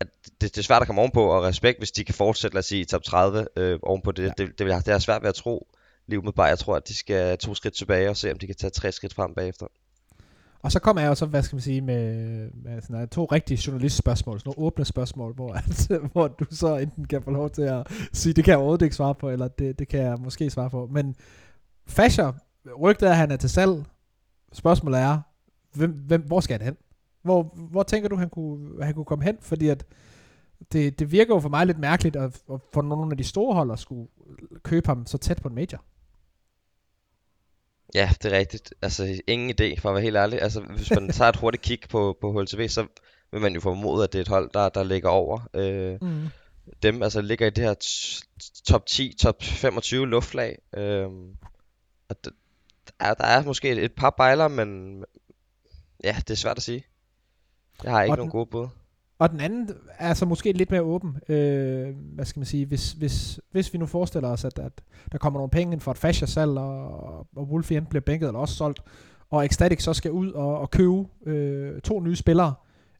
Speaker 2: at det, det er svært at komme ovenpå, og respekt, hvis de kan fortsætte, lad os sige, i top 30 øh, ovenpå det. Ja. Det, det, det er svært ved at tro lige umiddelbart. Jeg tror, at de skal to skridt tilbage og se, om de kan tage tre skridt frem bagefter.
Speaker 1: Og så kommer jeg jo så, hvad skal man sige, med, med sådan, to rigtige journalistspørgsmål, sådan nogle åbne spørgsmål, hvor, at, hvor du så enten kan få lov til at sige, det kan jeg overhovedet ikke svare på, eller det, det kan jeg måske svare på. Men Fasher, rygtet er, at han er til salg. Spørgsmålet er, hvem, hvem, hvor skal han hen? Hvor, hvor tænker du, han kunne, han kunne komme hen? Fordi at det, det virker jo for mig lidt mærkeligt, at, at for nogle af de store hold at skulle købe ham så tæt på en major.
Speaker 2: Ja, det er rigtigt. Altså, ingen idé, for at være helt ærlig. Altså, hvis man tager et hurtigt kig på, på HLTV, så vil man jo formode, at det er et hold, der, der ligger over øh, mm. dem. Altså, ligger i det her top 10, top 25 luftlag. Øh, og der, er, der er måske et, et par bejler, men ja, det er svært at sige. Jeg har ikke og nogen den, gode bud.
Speaker 1: Og den anden er så måske lidt mere åben. Øh, hvad skal man sige? Hvis, hvis, hvis vi nu forestiller os, at, at der kommer nogle penge ind for et fascia salg, og, og Wolfie enten bliver bænket eller også solgt, og Ecstatic så skal ud og, og købe øh, to nye spillere,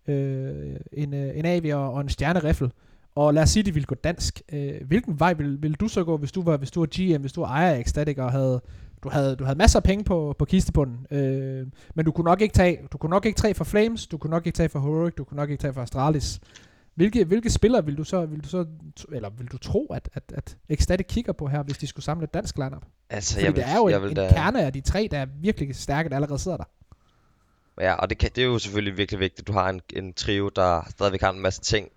Speaker 1: øh, en, øh, en Avi og, en stjerneriffel, og lad os sige, at de ville gå dansk. Øh, hvilken vej vil, vil du så gå, hvis du var, hvis du var GM, hvis du var ejer af Ecstatic og havde, du havde, du havde masser af penge på, på kistebunden, øh, men du kunne nok ikke tage, du kunne nok ikke tage for Flames, du kunne nok ikke tage for Heroic, du kunne nok ikke tage for Astralis. Hvilke, hvilke spillere vil du så, vil du så, eller vil du tro, at, at, at Ecstatic kigger på her, hvis de skulle samle et dansk lineup?
Speaker 2: Altså,
Speaker 1: Fordi
Speaker 2: jeg vil,
Speaker 1: der er jo
Speaker 2: jeg
Speaker 1: en,
Speaker 2: vil
Speaker 1: en
Speaker 2: da,
Speaker 1: kerne af de tre, der er virkelig stærke, der allerede sidder der.
Speaker 2: Ja, og det, kan, det er jo selvfølgelig virkelig vigtigt, at du har en, en trio, der stadigvæk har en masse ting,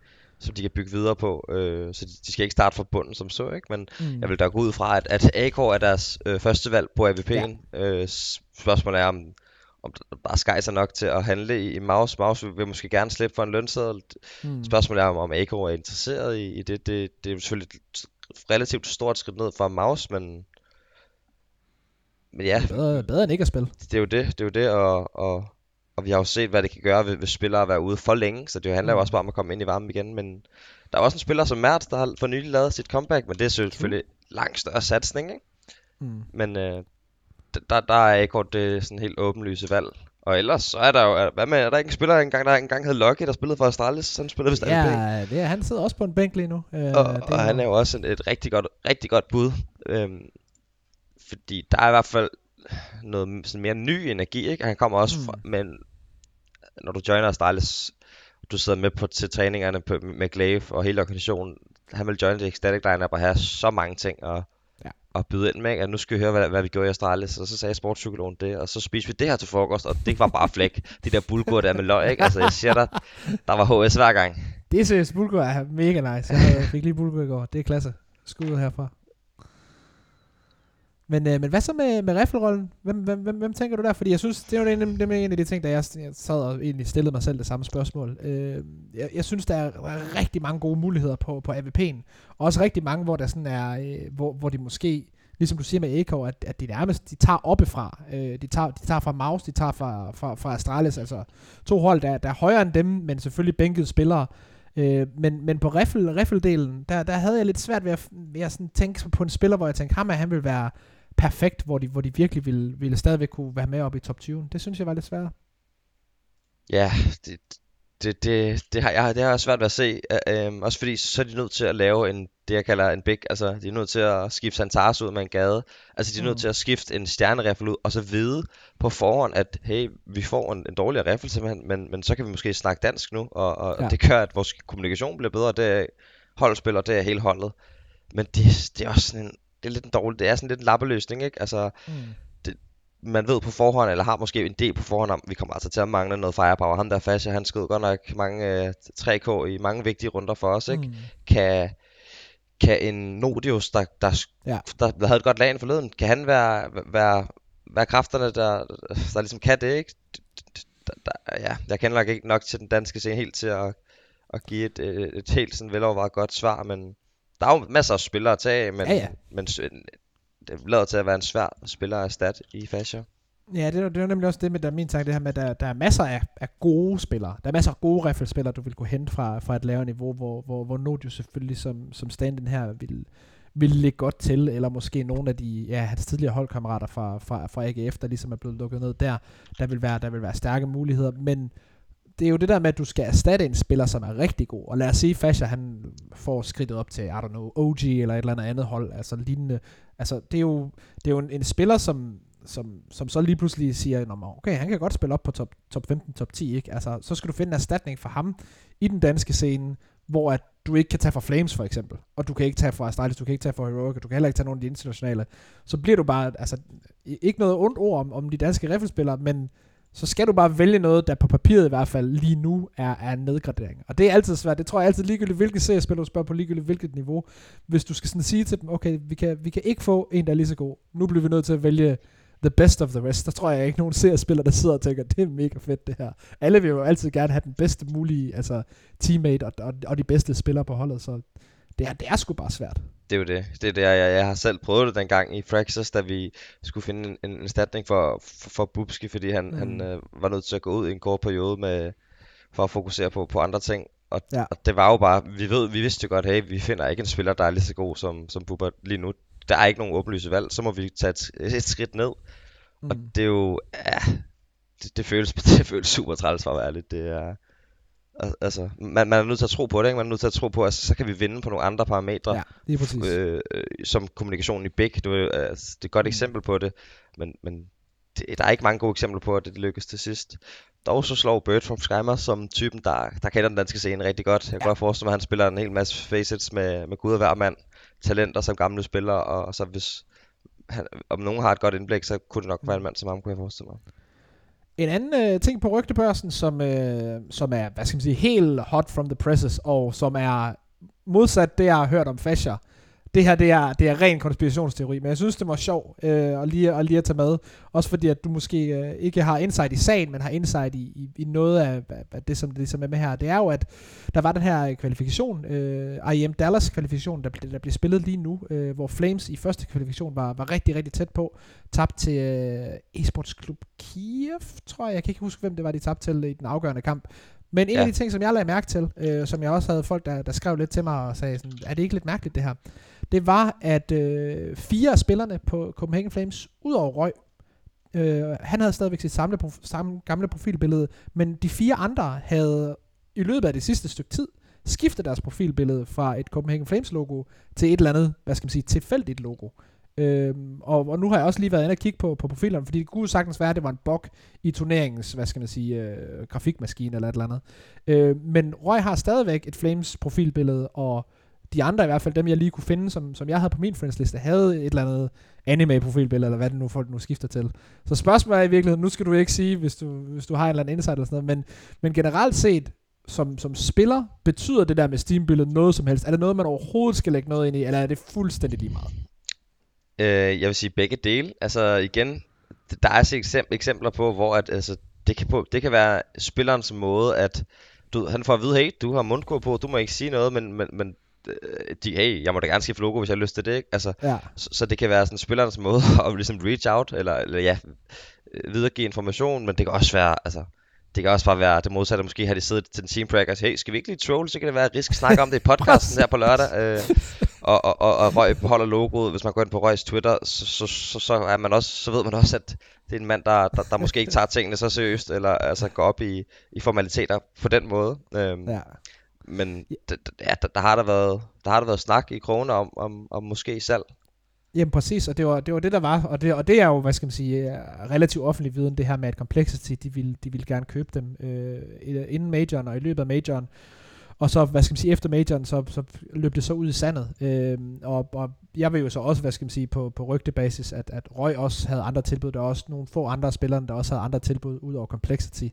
Speaker 2: som de kan bygge videre på. Øh, så de, de skal ikke starte fra bunden som så, ikke? Men
Speaker 1: Mm.
Speaker 2: jeg vil da gå ud fra, at, at AK er deres øh, første valg på AVP'en. Øh, s- spørgsmålet er, om, om der bare skejser nok til at handle i, i Maus. Maus vil, vil måske gerne slippe for en lønseddel.
Speaker 1: Mm.
Speaker 2: Spørgsmålet er, om, om AK er interesseret i, i det. det. Det er jo selvfølgelig et relativt stort skridt ned for Maus, men... Men ja,
Speaker 1: Bedre, bedre end ikke at spille.
Speaker 2: det er jo det, det er jo det, og, og, og vi har jo set, hvad det kan gøre, hvis, spillere er været ude for længe, så det handler jo
Speaker 1: Mm.
Speaker 2: også bare om at komme ind i varmen igen, men der er også en spiller som Mertz, der har for nylig lavet sit comeback, men det er selvfølgelig langt større satsning, ikke?
Speaker 1: Mm.
Speaker 2: Men øh, der, der er ikke det sådan helt åbenlyse valg. Og ellers så er der jo, hvad med, er der ikke en spiller, engang, der engang hed Lucky, der spillede for Astralis, han spillede vist.
Speaker 1: Ja, det er, han sidder også på en bænk lige nu. Øh,
Speaker 2: Og,
Speaker 1: det
Speaker 2: og han er jo også et, et rigtig godt, rigtig godt bud. Øhm, fordi der er i hvert fald noget sådan mere ny energi, ikke? Han kommer også
Speaker 1: Mm.
Speaker 2: fra, men når du joiner Astralis, du sidder med på til træningerne på, med Glaive og hele organisationen, han vil joine det Ecstatic lineup og have så mange ting at,
Speaker 1: Ja.
Speaker 2: at byde ind med, ikke? at nu skal vi høre, hvad, hvad vi gjorde i Astralis, og så sagde sportspsykologen det, og så spiste vi det her til frokost, og det var bare flæk. De der bulgur der med løg, ikke? Altså, jeg siger dig, der var HS hver gang.
Speaker 1: Det er seriøst, Bulgur er mega nice. Jeg fik lige Bulgur i går. Det er klasse. Skud ud herfra. Men, øh, men hvad så med, med riffelrollen? Hvem, hvem, hvem, hvem tænker du der? Fordi jeg synes, det er jo en, det er en af de ting, der jeg, jeg sad og egentlig stillede mig selv det samme spørgsmål. Øh, jeg, jeg synes, der er, rigtig mange gode muligheder på, på AVP'en. Og også rigtig mange, hvor der sådan er, øh, hvor, hvor de måske, ligesom du siger med Eko, at, at de nærmest, de tager oppefra. Øh, de, tager, de tager fra Maus, de tager fra, fra, fra Astralis, altså to hold, der, der er højere end dem, men selvfølgelig bænkede spillere. Øh, men, men på riffel, riffeldelen, der, der havde jeg lidt svært ved at, ved at sådan tænke på en spiller, hvor jeg tænkte, ham han vil være perfekt, hvor de, hvor de virkelig ville, ville stadigvæk kunne være med op i top 20. Det synes jeg var lidt svært.
Speaker 2: Ja, det, det, det, det, har, jeg, det har jeg svært ved at se. Øh, også fordi, så er de nødt til at lave en, det jeg kalder en big, altså de er nødt til at skifte Santaris ud med en gade. Altså de er nødt
Speaker 1: Mm.
Speaker 2: til at skifte en stjernereffel ud, og så vide på forhånd, at hey, vi får en, en dårligere reffel simpelthen, men, men så kan vi måske snakke dansk nu, og, og,
Speaker 1: Ja.
Speaker 2: det gør, at vores kommunikation bliver bedre, det er holdspil, og det er hele holdet. Men det, det er også sådan en, det er lidt en dårlig, det er sådan lidt en lappeløsning, ikke? Altså,
Speaker 1: Mm.
Speaker 2: Man ved på forhånd, eller har måske en idé på forhånd om, vi kommer altså til at mangle noget firepower. Ham der Fascia, han skød godt nok mange øh, 3K i mange vigtige runder for os, ikke?
Speaker 1: Mm.
Speaker 2: Kan, kan en Nodius, der, der,
Speaker 1: Ja.
Speaker 2: der, der havde et godt lag forleden, kan han være, være, være kræfterne, der, der ligesom kan det, ikke? Der, der, ja, jeg kender nok ikke nok til den danske scene helt til at, at give et, et, et helt sådan velovervejet godt svar, men der er jo masser af spillere at tage af, men,
Speaker 1: Ja, ja.
Speaker 2: men det lader til at være en svær spiller at erstatte i Fascia.
Speaker 1: Ja, det er, det er nemlig også det med, der er min tanke, det her med, at der, der er masser af, af gode spillere. Der er masser af gode riffelspillere, du vil kunne hente fra, fra et lavere niveau, hvor, hvor, hvor Nodio selvfølgelig som, som stand her vil, vil ligge godt til, eller måske nogle af de, ja, hans tidligere holdkammerater fra, fra, fra AGF, der ligesom er blevet lukket ned der, der vil være, der vil være stærke muligheder, men det er jo det der med, at du skal erstatte en spiller, som er rigtig god. Og lad os sige, Fasha, han får skridtet op til, I don't know, OG eller et eller andet andet hold, altså lignende. Altså, det er jo, det er jo en, en spiller, som, som, som så lige pludselig siger, "Nå, okay, han kan godt spille op på top, top 15, top 10, ikke? Altså, så skal du finde en erstatning for ham i den danske scene, hvor at du ikke kan tage fra Flames for eksempel, og du kan ikke tage fra Astralis, du kan ikke tage fra Heroic, og du kan heller ikke tage nogen af de internationale. Så bliver du bare, altså, ikke noget ondt ord om, om de danske riffelspillere, men så skal du bare vælge noget, der på papiret i hvert fald lige nu er, er en nedgradering. Og det er altid svært. Det tror jeg altid ligegyldigt, hvilket seriespiller du spørger på ligegyldigt hvilket niveau. Hvis du skal sådan sige til dem, okay, vi kan, vi kan ikke få en, der er lige så god. Nu bliver vi nødt til at vælge the best of the rest. Der tror jeg ikke nogen seriespiller, der sidder og tænker, det er mega fedt det her. Alle vil jo altid gerne have den bedste mulige altså, teammate og, og, og de bedste spillere på holdet, så det er, det er sgu bare svært.
Speaker 2: Det er jo det. Det er der, jeg, jeg har selv prøvet det dengang i Fraxis, da vi skulle finde en, en erstatning for, for, for Bubski, fordi han,
Speaker 1: Mm.
Speaker 2: han øh, var nødt til at gå ud i en kort periode med, for at fokusere på, på andre ting. og, ja. og det var jo bare, vi ved, vi vidste jo godt, hey, vi finder ikke en spiller, der er lige så god som, som Bubba lige nu. Der er ikke nogen åbenlyse valg, så må vi tage et, et skridt ned. Mm. Og det er jo, ja, det, det, føles, det føles super træls for at være ærlig. Det er, altså, man, man er nødt til at tro på det, ikke? Man er nødt til at tro på, at så kan vi vinde på nogle andre parametre.
Speaker 1: Ja, lige præcis.
Speaker 2: Øh, øh, som kommunikationen i Big, du, altså, det er et godt mm. eksempel på det, men, men det, der er ikke mange gode eksempler på, at det lykkes til sidst. Dog så slår Bird from Skymer som typen, der, der kender den danske scene rigtig godt. Jeg kan ja. godt forestille mig, at han spiller en hel masse facets med, med Gud og hver mand. Talenter som gamle spillere, og, og så hvis han, om nogen har et godt indblik, så kunne det nok være en mand som ham, kunne jeg forestille mig.
Speaker 1: En anden øh, ting på rygtebørsen, som, øh, som er, hvad skal man sige, helt hot from the presses, og som er modsat det, jeg har hørt om Fasher, det her det er, det er ren konspirationsteori, men jeg synes, det var sjov øh, at, lige, at lige at tage med. Også fordi, at du måske øh, ikke har insight i sagen, men har insight i, i, i noget af, af det, som det som er med her. Det er jo, at der var den her kvalifikation, øh, IEM Dallas kvalifikation, der, der bliver spillet lige nu, øh, hvor Flames i første kvalifikation var, var rigtig, rigtig tæt på. Tabt til øh, eSports Klub Kiev, tror jeg. Jeg kan ikke huske, hvem det var, de tabte til i den afgørende kamp. Men en ja. af de ting, som jeg lagde mærke til, øh, som jeg også havde folk, der, der skrev lidt til mig og sagde, sådan, er det ikke lidt mærkeligt det her? Det var, at øh, fire af spillerne på Copenhagen Flames, udover Røg, øh, han havde stadigvæk sit samle, samme gamle profilbillede, men de fire andre havde i løbet af det sidste stykke tid skiftet deres profilbillede fra et Copenhagen Flames logo til et eller andet, hvad skal man sige, tilfældigt logo. Øhm, og, og nu har jeg også lige været inde og kigge på, på profilerne, fordi det kunne sagtens være, at det var en bug i turneringens, hvad skal man sige, øh, grafikmaskine eller et eller andet. Øh, men Røg har stadigvæk et Flames profilbillede, og de andre i hvert fald, dem jeg lige kunne finde, som, som jeg havde på min friendsliste, havde et eller andet anime-profilbillede, eller hvad det nu folk nu skifter til. Så spørgsmålet er i virkeligheden, nu skal du ikke sige, hvis du, hvis du har en eller anden insight eller sådan noget, men, men generelt set, som, som spiller, betyder det der med Steam-billedet noget som helst? Er det noget, man overhovedet skal lægge noget ind i, eller er det fuldstændig lige meget?
Speaker 2: Øh, jeg vil sige begge dele. Altså igen, der er altså eksempler på, hvor at, altså, det, kan på, det kan være spillerens måde, at du, han får at vide, hey, du har mundkur på, du må ikke sige noget, men, men, men de, hey, jeg må da gerne skifte logo, hvis jeg har lyst til det, ikke? Altså, ja. så, så, det kan være sådan spillerens måde at ligesom reach out, eller, eller ja, videregive information, men det kan også være, altså, det kan også bare være det modsatte. Måske har de siddet til en team practice. Hey, skal vi ikke lige troll? Så kan det være, at Risk snakker om det i podcasten her på lørdag. Øh, og, og, og, og Røg beholder logoet. Hvis man går ind på Røgs Twitter, så, så, så, så, er man også, så ved man også, at det er en mand, der, der, der måske ikke tager tingene så seriøst, eller altså går op i, i formaliteter på den måde. Øhm, ja. Men ja, der, der, har der, været, der har der været snak i krone om, om, om måske salg.
Speaker 1: Jamen præcis, og det var, det var det, der var, og det, og det er jo, hvad skal man sige, øh, relativt offentlig viden, det her med, at Complexity, de ville, de ville gerne købe dem øh, inden majoren og i løbet af majoren. Og så, hvad skal man sige, efter majoren, så, så løb det så ud i sandet. Øh, og, og jeg vil jo så også, hvad skal man sige, på, på rygtebasis, at, at Røg også havde andre tilbud. Der også nogle få andre spillere, der også havde andre tilbud ud over Complexity.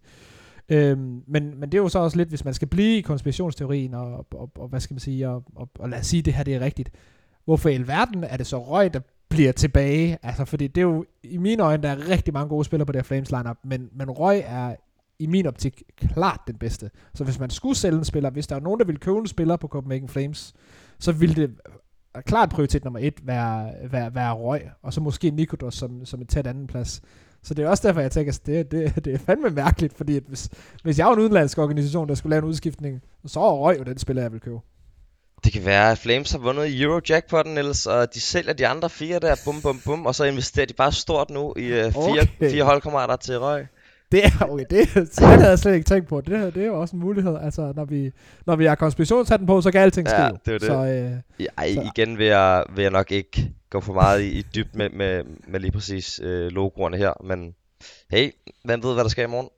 Speaker 1: Øhm, men, men det er jo så også lidt, hvis man skal blive i konspirationsteorien, og, og, og hvad skal man sige, og, og, og lad os sige, at det her det er rigtigt hvorfor i alverden er det så Røg, der bliver tilbage? Altså, fordi det er jo, i mine øjne, der er rigtig mange gode spillere på det her Flames lineup, men, men Røg er i min optik klart den bedste. Så hvis man skulle sælge en spiller, hvis der er nogen, der ville købe en spiller på Copenhagen Flames, så ville det klart prioritet nummer et være, være, være Røg, og så måske Nikodos som, som et tæt anden plads. Så det er også derfor, jeg tænker, at det, det, det er fandme mærkeligt, fordi at hvis, hvis jeg var en udenlandsk organisation, der skulle lave en udskiftning, så Røg jo den spiller, jeg vil købe.
Speaker 2: Det kan være, at Flames har vundet Eurojackpotten, ellers, og de sælger de andre fire der, bum bum bum, og så investerer de bare stort nu i uh, fire, okay. fire holdkammerater til Røg.
Speaker 1: Det er, okay, det, det havde jeg slet ikke tænkt på. Det, det er jo også en mulighed. Altså, når vi, når vi har konspirationshatten på, så kan alting ske.
Speaker 2: Ja, det er det. Så, øh, så. igen vil jeg, vil jeg nok ikke gå for meget i, i dyb med, med, med lige præcis øh, logoerne her, men hey, hvem ved, hvad der sker i morgen?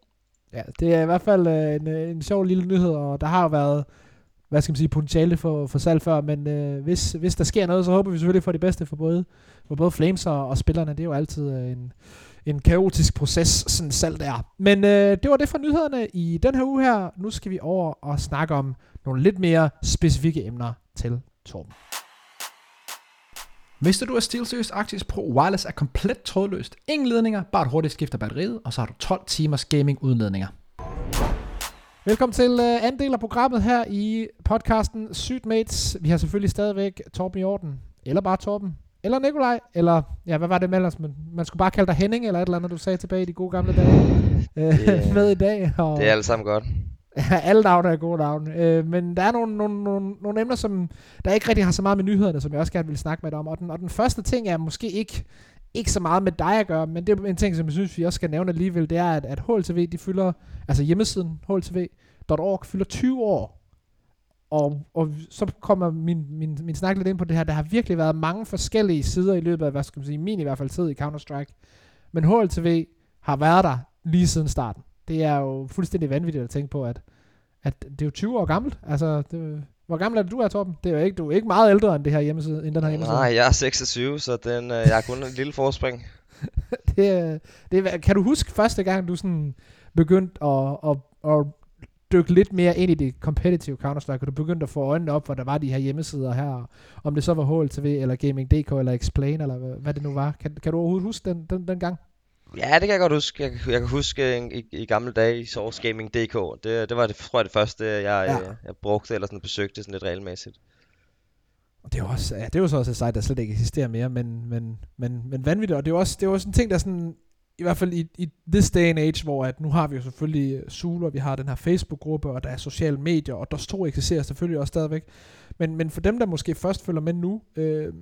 Speaker 1: Ja, det er i hvert fald øh, en, øh, en sjov lille nyhed, og der har jo været hvad skal man sige, potentiale for, for salg før, men øh, hvis, hvis der sker noget, så håber vi selvfølgelig for det bedste for både, for både Flames og, og spillerne. Det er jo altid øh, en, en kaotisk proces, sådan salg der. Men øh, det var det for nyhederne i den her uge her. Nu skal vi over og snakke om nogle lidt mere specifikke emner til Torben. Vidste du, at SteelSeries Arctis Pro Wireless er komplet trådløst? Ingen ledninger, bare et hurtigt skifter batteriet, og så har du 12 timers gaming uden ledninger. Velkommen til uh, anden del af programmet her i podcasten Sygt Mates. Vi har selvfølgelig stadigvæk Torben i orden. Eller bare Torben. Eller Nikolaj. Eller, ja, hvad var det med ellers? Man, man skulle bare kalde dig Henning, eller et eller andet, du sagde tilbage i de gode gamle dage. Øh, det, med i dag.
Speaker 2: Og, det er alt sammen godt.
Speaker 1: alle navne er gode navne. Øh, men der er nogle, nogle, nogle, nogle emner, som der ikke rigtig har så meget med nyhederne, som jeg også gerne vil snakke med dig om. Og den, og den første ting er måske ikke, ikke så meget med dig at gøre, men det er en ting, som jeg synes, vi også skal nævne alligevel, det er, at, at HLTV, de fylder, altså hjemmesiden hltv.org, fylder 20 år. Og, og så kommer min, min, min snak lidt ind på det her. Der har virkelig været mange forskellige sider i løbet af, hvad skal man sige, min i hvert fald tid i Counter-Strike. Men HLTV har været der lige siden starten. Det er jo fuldstændig vanvittigt at tænke på, at, at det er jo 20 år gammelt. Altså, det, hvor gammel er du er, Torben? Det er jo ikke, du er ikke meget ældre end, det her hjemmeside, end den her hjemmeside.
Speaker 2: Nej, jeg er 26, så den, øh, jeg har kun en lille forspring.
Speaker 1: det, det, kan du huske første gang, du sådan begyndte at, at, at dykke lidt mere ind i det competitive Counter-Strike, og du begyndte at få øjnene op, hvor der var de her hjemmesider her, om det så var HLTV, eller Gaming.dk, eller Explain, eller hvad, hvad det nu var. Kan, kan du overhovedet huske den, den, den gang?
Speaker 2: Ja, det kan jeg godt huske. Jeg, jeg kan huske øh, i, i gamle dage i Source Gaming.dk. Det, det var det, tror jeg, det første, jeg, ja. jeg, jeg brugte eller sådan besøgte sådan lidt regelmæssigt.
Speaker 1: Det er også, ja, det er jo så også et site, der slet ikke eksisterer mere, men, men, men, men vanvittigt. Og det er jo også, det er også en ting, der sådan, i hvert fald i, i this day and age, hvor at nu har vi jo selvfølgelig Zulu, og vi har den her Facebook-gruppe, og der er sociale medier, og der står eksisterer selvfølgelig også stadigvæk. Men, men for dem, der måske først følger med nu, øh,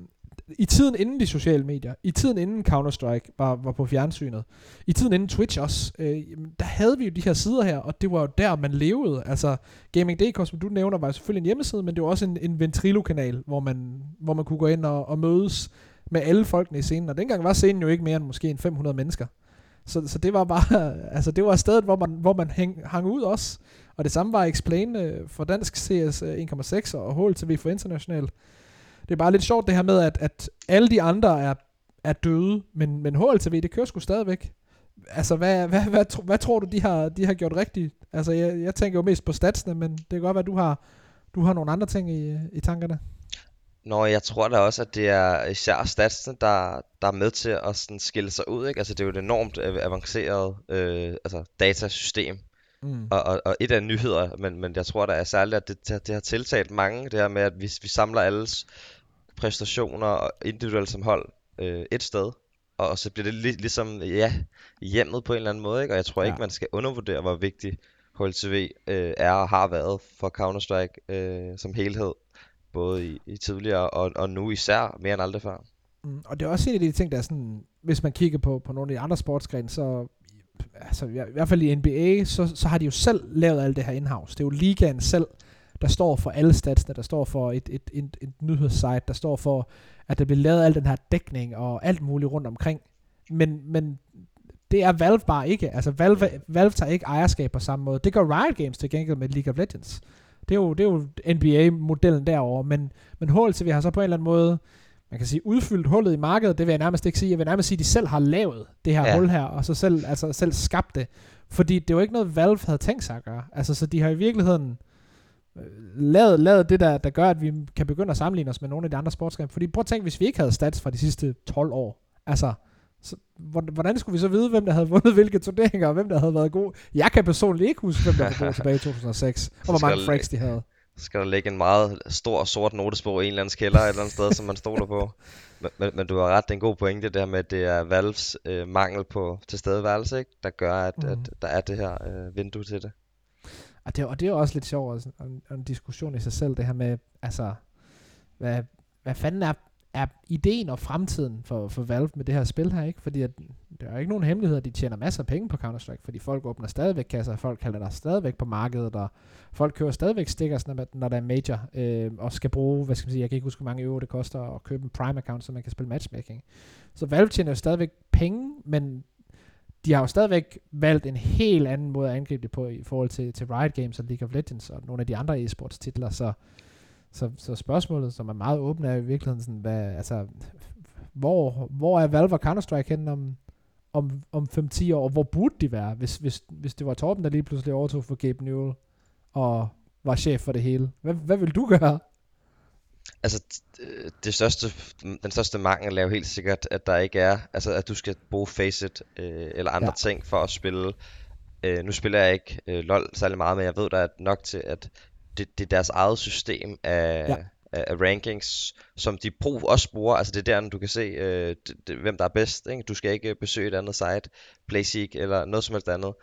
Speaker 1: i tiden inden de sociale medier, i tiden inden Counter-Strike var, var på fjernsynet, i tiden inden Twitch også, øh, der havde vi jo de her sider her, og det var jo der, man levede. Altså, Gaming.dk, som du nævner, var selvfølgelig en hjemmeside, men det var også en, en Ventrilo-kanal, hvor man, hvor man kunne gå ind og, og mødes med alle folkene i scenen, og dengang var scenen jo ikke mere end måske en 500 mennesker. Så, så det var bare, altså det var stedet, hvor man, hvor man hæng, hang ud også. Og det samme var Explain øh, for dansk CS 1.6 øh, og HLTV for international. Det er bare lidt sjovt det her med, at, at alle de andre er, er døde, men, men HLTV, det kører sgu stadigvæk. Altså, hvad, hvad, hvad, hvad, hvad tror du, de har, de har gjort rigtigt? Altså, jeg, jeg tænker jo mest på statsene, men det kan godt være, at du har, du har nogle andre ting i, i tankerne.
Speaker 2: Nå, jeg tror da også, at det er især statsene, der, der er med til at sådan skille sig ud. Ikke? Altså, det er jo et enormt avanceret øh, altså, datasystem. Mm. Og, og, og et af nyheder, men, men jeg tror da er særligt, at det, det har tiltalt mange, det her med, at hvis vi samler alles præstationer og individuelt som hold øh, et sted, og så bliver det lig, ligesom, ja, hjemmet på en eller anden måde, ikke? Og jeg tror ja. ikke, man skal undervurdere, hvor vigtig HLTV øh, er og har været for Counter-Strike øh, som helhed både i, i tidligere og, og nu især mere end aldrig før.
Speaker 1: Mm, og det er også en af de ting, der er sådan, hvis man kigger på, på nogle af de andre sportsgrene, så altså, i hvert fald i NBA, så, så har de jo selv lavet alt det her in-house. Det er jo ligaen selv, der står for alle statsene, der står for et, et, et, et nyhedssite, der står for, at der bliver lavet al den her dækning og alt muligt rundt omkring. Men, men det er Valve bare ikke. Altså Valve, Valve tager ikke ejerskab på samme måde. Det gør Riot Games til gengæld med League of Legends. Det er jo, det er jo NBA-modellen derover, men, men HLTV har så på en eller anden måde, man kan sige, udfyldt hullet i markedet, det vil jeg nærmest ikke sige. Jeg vil nærmest sige, at de selv har lavet det her ja. hul her, og så selv, altså selv skabt det. Fordi det var ikke noget, Valve havde tænkt sig at gøre. Altså, så de har i virkeligheden lavet, lavet det, der, der gør, at vi kan begynde at sammenligne os med nogle af de andre sportsgrene. Fordi prøv at tænke, hvis vi ikke havde stats fra de sidste 12 år. Altså, så, hvordan skulle vi så vide, hvem der havde vundet hvilke turneringer, og hvem der havde været god? Jeg kan personligt ikke huske, hvem der var god tilbage i 2006, og hvor mange frags de havde.
Speaker 2: Skal der ligge en meget stor sort notesbog i en eller anden kælder et eller andet sted, som man stoler på. Men, men, men du har ret, det er en god pointe, det der med, at det er Valves øh, mangel på tilstedeværelse, ikke? der gør, at, mm. at der er det her øh, vindue til det.
Speaker 1: Og det, og det er også lidt sjovt, og en, en diskussion i sig selv, det her med, altså, hvad, hvad fanden er er ideen og fremtiden for, for Valve med det her spil her, ikke? Fordi at, der er ikke nogen hemmelighed, at de tjener masser af penge på Counter-Strike, fordi folk åbner stadigvæk kasser, folk kalder der stadigvæk på markedet, og folk kører stadigvæk stickers, når, når der er major, øh, og skal bruge, hvad skal man sige, jeg kan ikke huske, hvor mange euro det koster at købe en Prime-account, så man kan spille matchmaking. Så Valve tjener jo stadigvæk penge, men de har jo stadigvæk valgt en helt anden måde at angribe det på i forhold til, til Riot Games og League of Legends og nogle af de andre e-sports titler, så så, så spørgsmålet, som er meget åbent, er i virkeligheden sådan, hvad, altså, hvor, hvor er Valve og Counter-Strike henne om, om, om 5-10 år, og hvor burde de være, hvis, hvis, hvis det var Torben, der lige pludselig overtog for Gabe Newell, og var chef for det hele. Hvad, hvad vil du gøre?
Speaker 2: Altså, det største, den største mangel er jo helt sikkert, at der ikke er, altså at du skal bruge Faceit øh, eller andre ja. ting for at spille. Øh, nu spiller jeg ikke øh, LoL særlig meget, men jeg ved, der er nok til, at det, det er deres eget system af, ja. af, af rankings, som de brug, også bruger. Altså det er der, du kan se, øh, det, det, hvem der er bedst. Ikke? Du skal ikke besøge et andet site, PlaySeek eller noget som helst andet.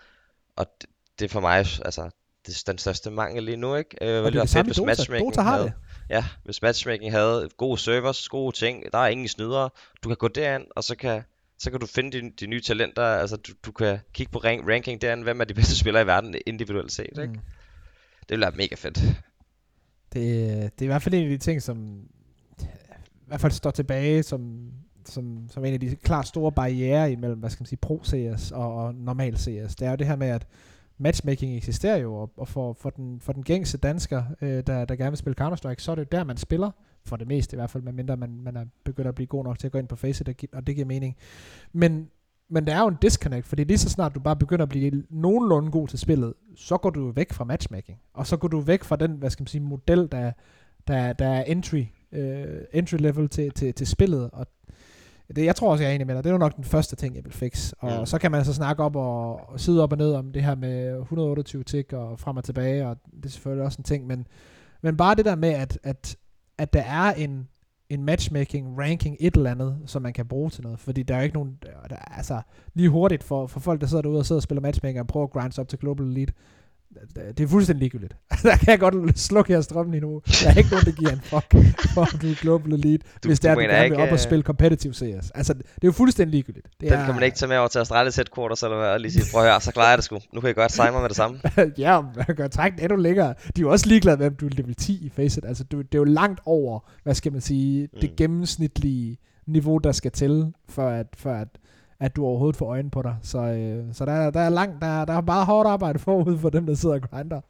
Speaker 2: Og det, det for mig, altså, det er den største mangel lige nu, ikke? Øh,
Speaker 1: og det er det i Dota. Dota har
Speaker 2: havde,
Speaker 1: det.
Speaker 2: Ja, hvis matchmaking havde gode servers, gode ting, der er ingen snydere, du kan gå derind, og så kan, så kan du finde de, de nye talenter, altså du, du kan kigge på rank, ranking derinde, hvem er de bedste spillere i verden individuelt set, ikke? Mm. Det vil være mega fedt.
Speaker 1: Det, det er i hvert fald en af de ting, som i hvert fald står tilbage som, som, som en af de klart store barriere imellem, hvad skal man sige, pro-CS og, og normal CS. Det er jo det her med, at matchmaking eksisterer jo, og, og for, for, den, for den gængse dansker, øh, der, der gerne vil spille Counter-Strike, så er det jo der, man spiller, for det meste i hvert fald, medmindre man, man er begyndt at blive god nok til at gå ind på Faceit, og det giver mening. Men, men der er jo en disconnect, fordi lige så snart du bare begynder at blive nogenlunde god til spillet, så går du væk fra matchmaking, og så går du væk fra den, hvad skal man sige, model, der, der, der er entry, øh, entry level til, til, til spillet, og det, jeg tror også, jeg er enig med dig. Det er jo nok den første ting, jeg vil fikse. Og mm. så kan man så snakke op og, og sidde op og ned om det her med 128 tick og frem og tilbage, og det er selvfølgelig også en ting. Men, men bare det der med, at, at, at der er en, en matchmaking, ranking, et eller andet, som man kan bruge til noget. Fordi der er ikke nogen, der, altså lige hurtigt for, for folk, der sidder derude og sidder og spiller matchmaking og prøver at grind op til Global Elite, det er fuldstændig ligegyldigt. der kan jeg godt slukke her strømmen lige nu. Der er ikke nogen, der giver en fuck for om du er global elite, du, hvis det er, at du gerne vil op og øh, spille competitive CS. Altså, det er jo fuldstændig ligegyldigt. Det
Speaker 2: Den er, kan man ikke tage med over til Australias headquarters, eller hvad, og lige sige, prøv at høre, så klarer jeg det sgu. Nu kan jeg godt mig med det samme.
Speaker 1: ja, man kan trække endnu længere. De er jo også ligeglade med, om du er level 10 i Faceit. Altså, det, det er jo langt over, hvad skal man sige, mm. det gennemsnitlige niveau, der skal til, for at, for at at du overhovedet får øjne på dig. Så, øh, så der, der er langt, der, der er meget hårdt arbejde forud for dem, der sidder og grinder.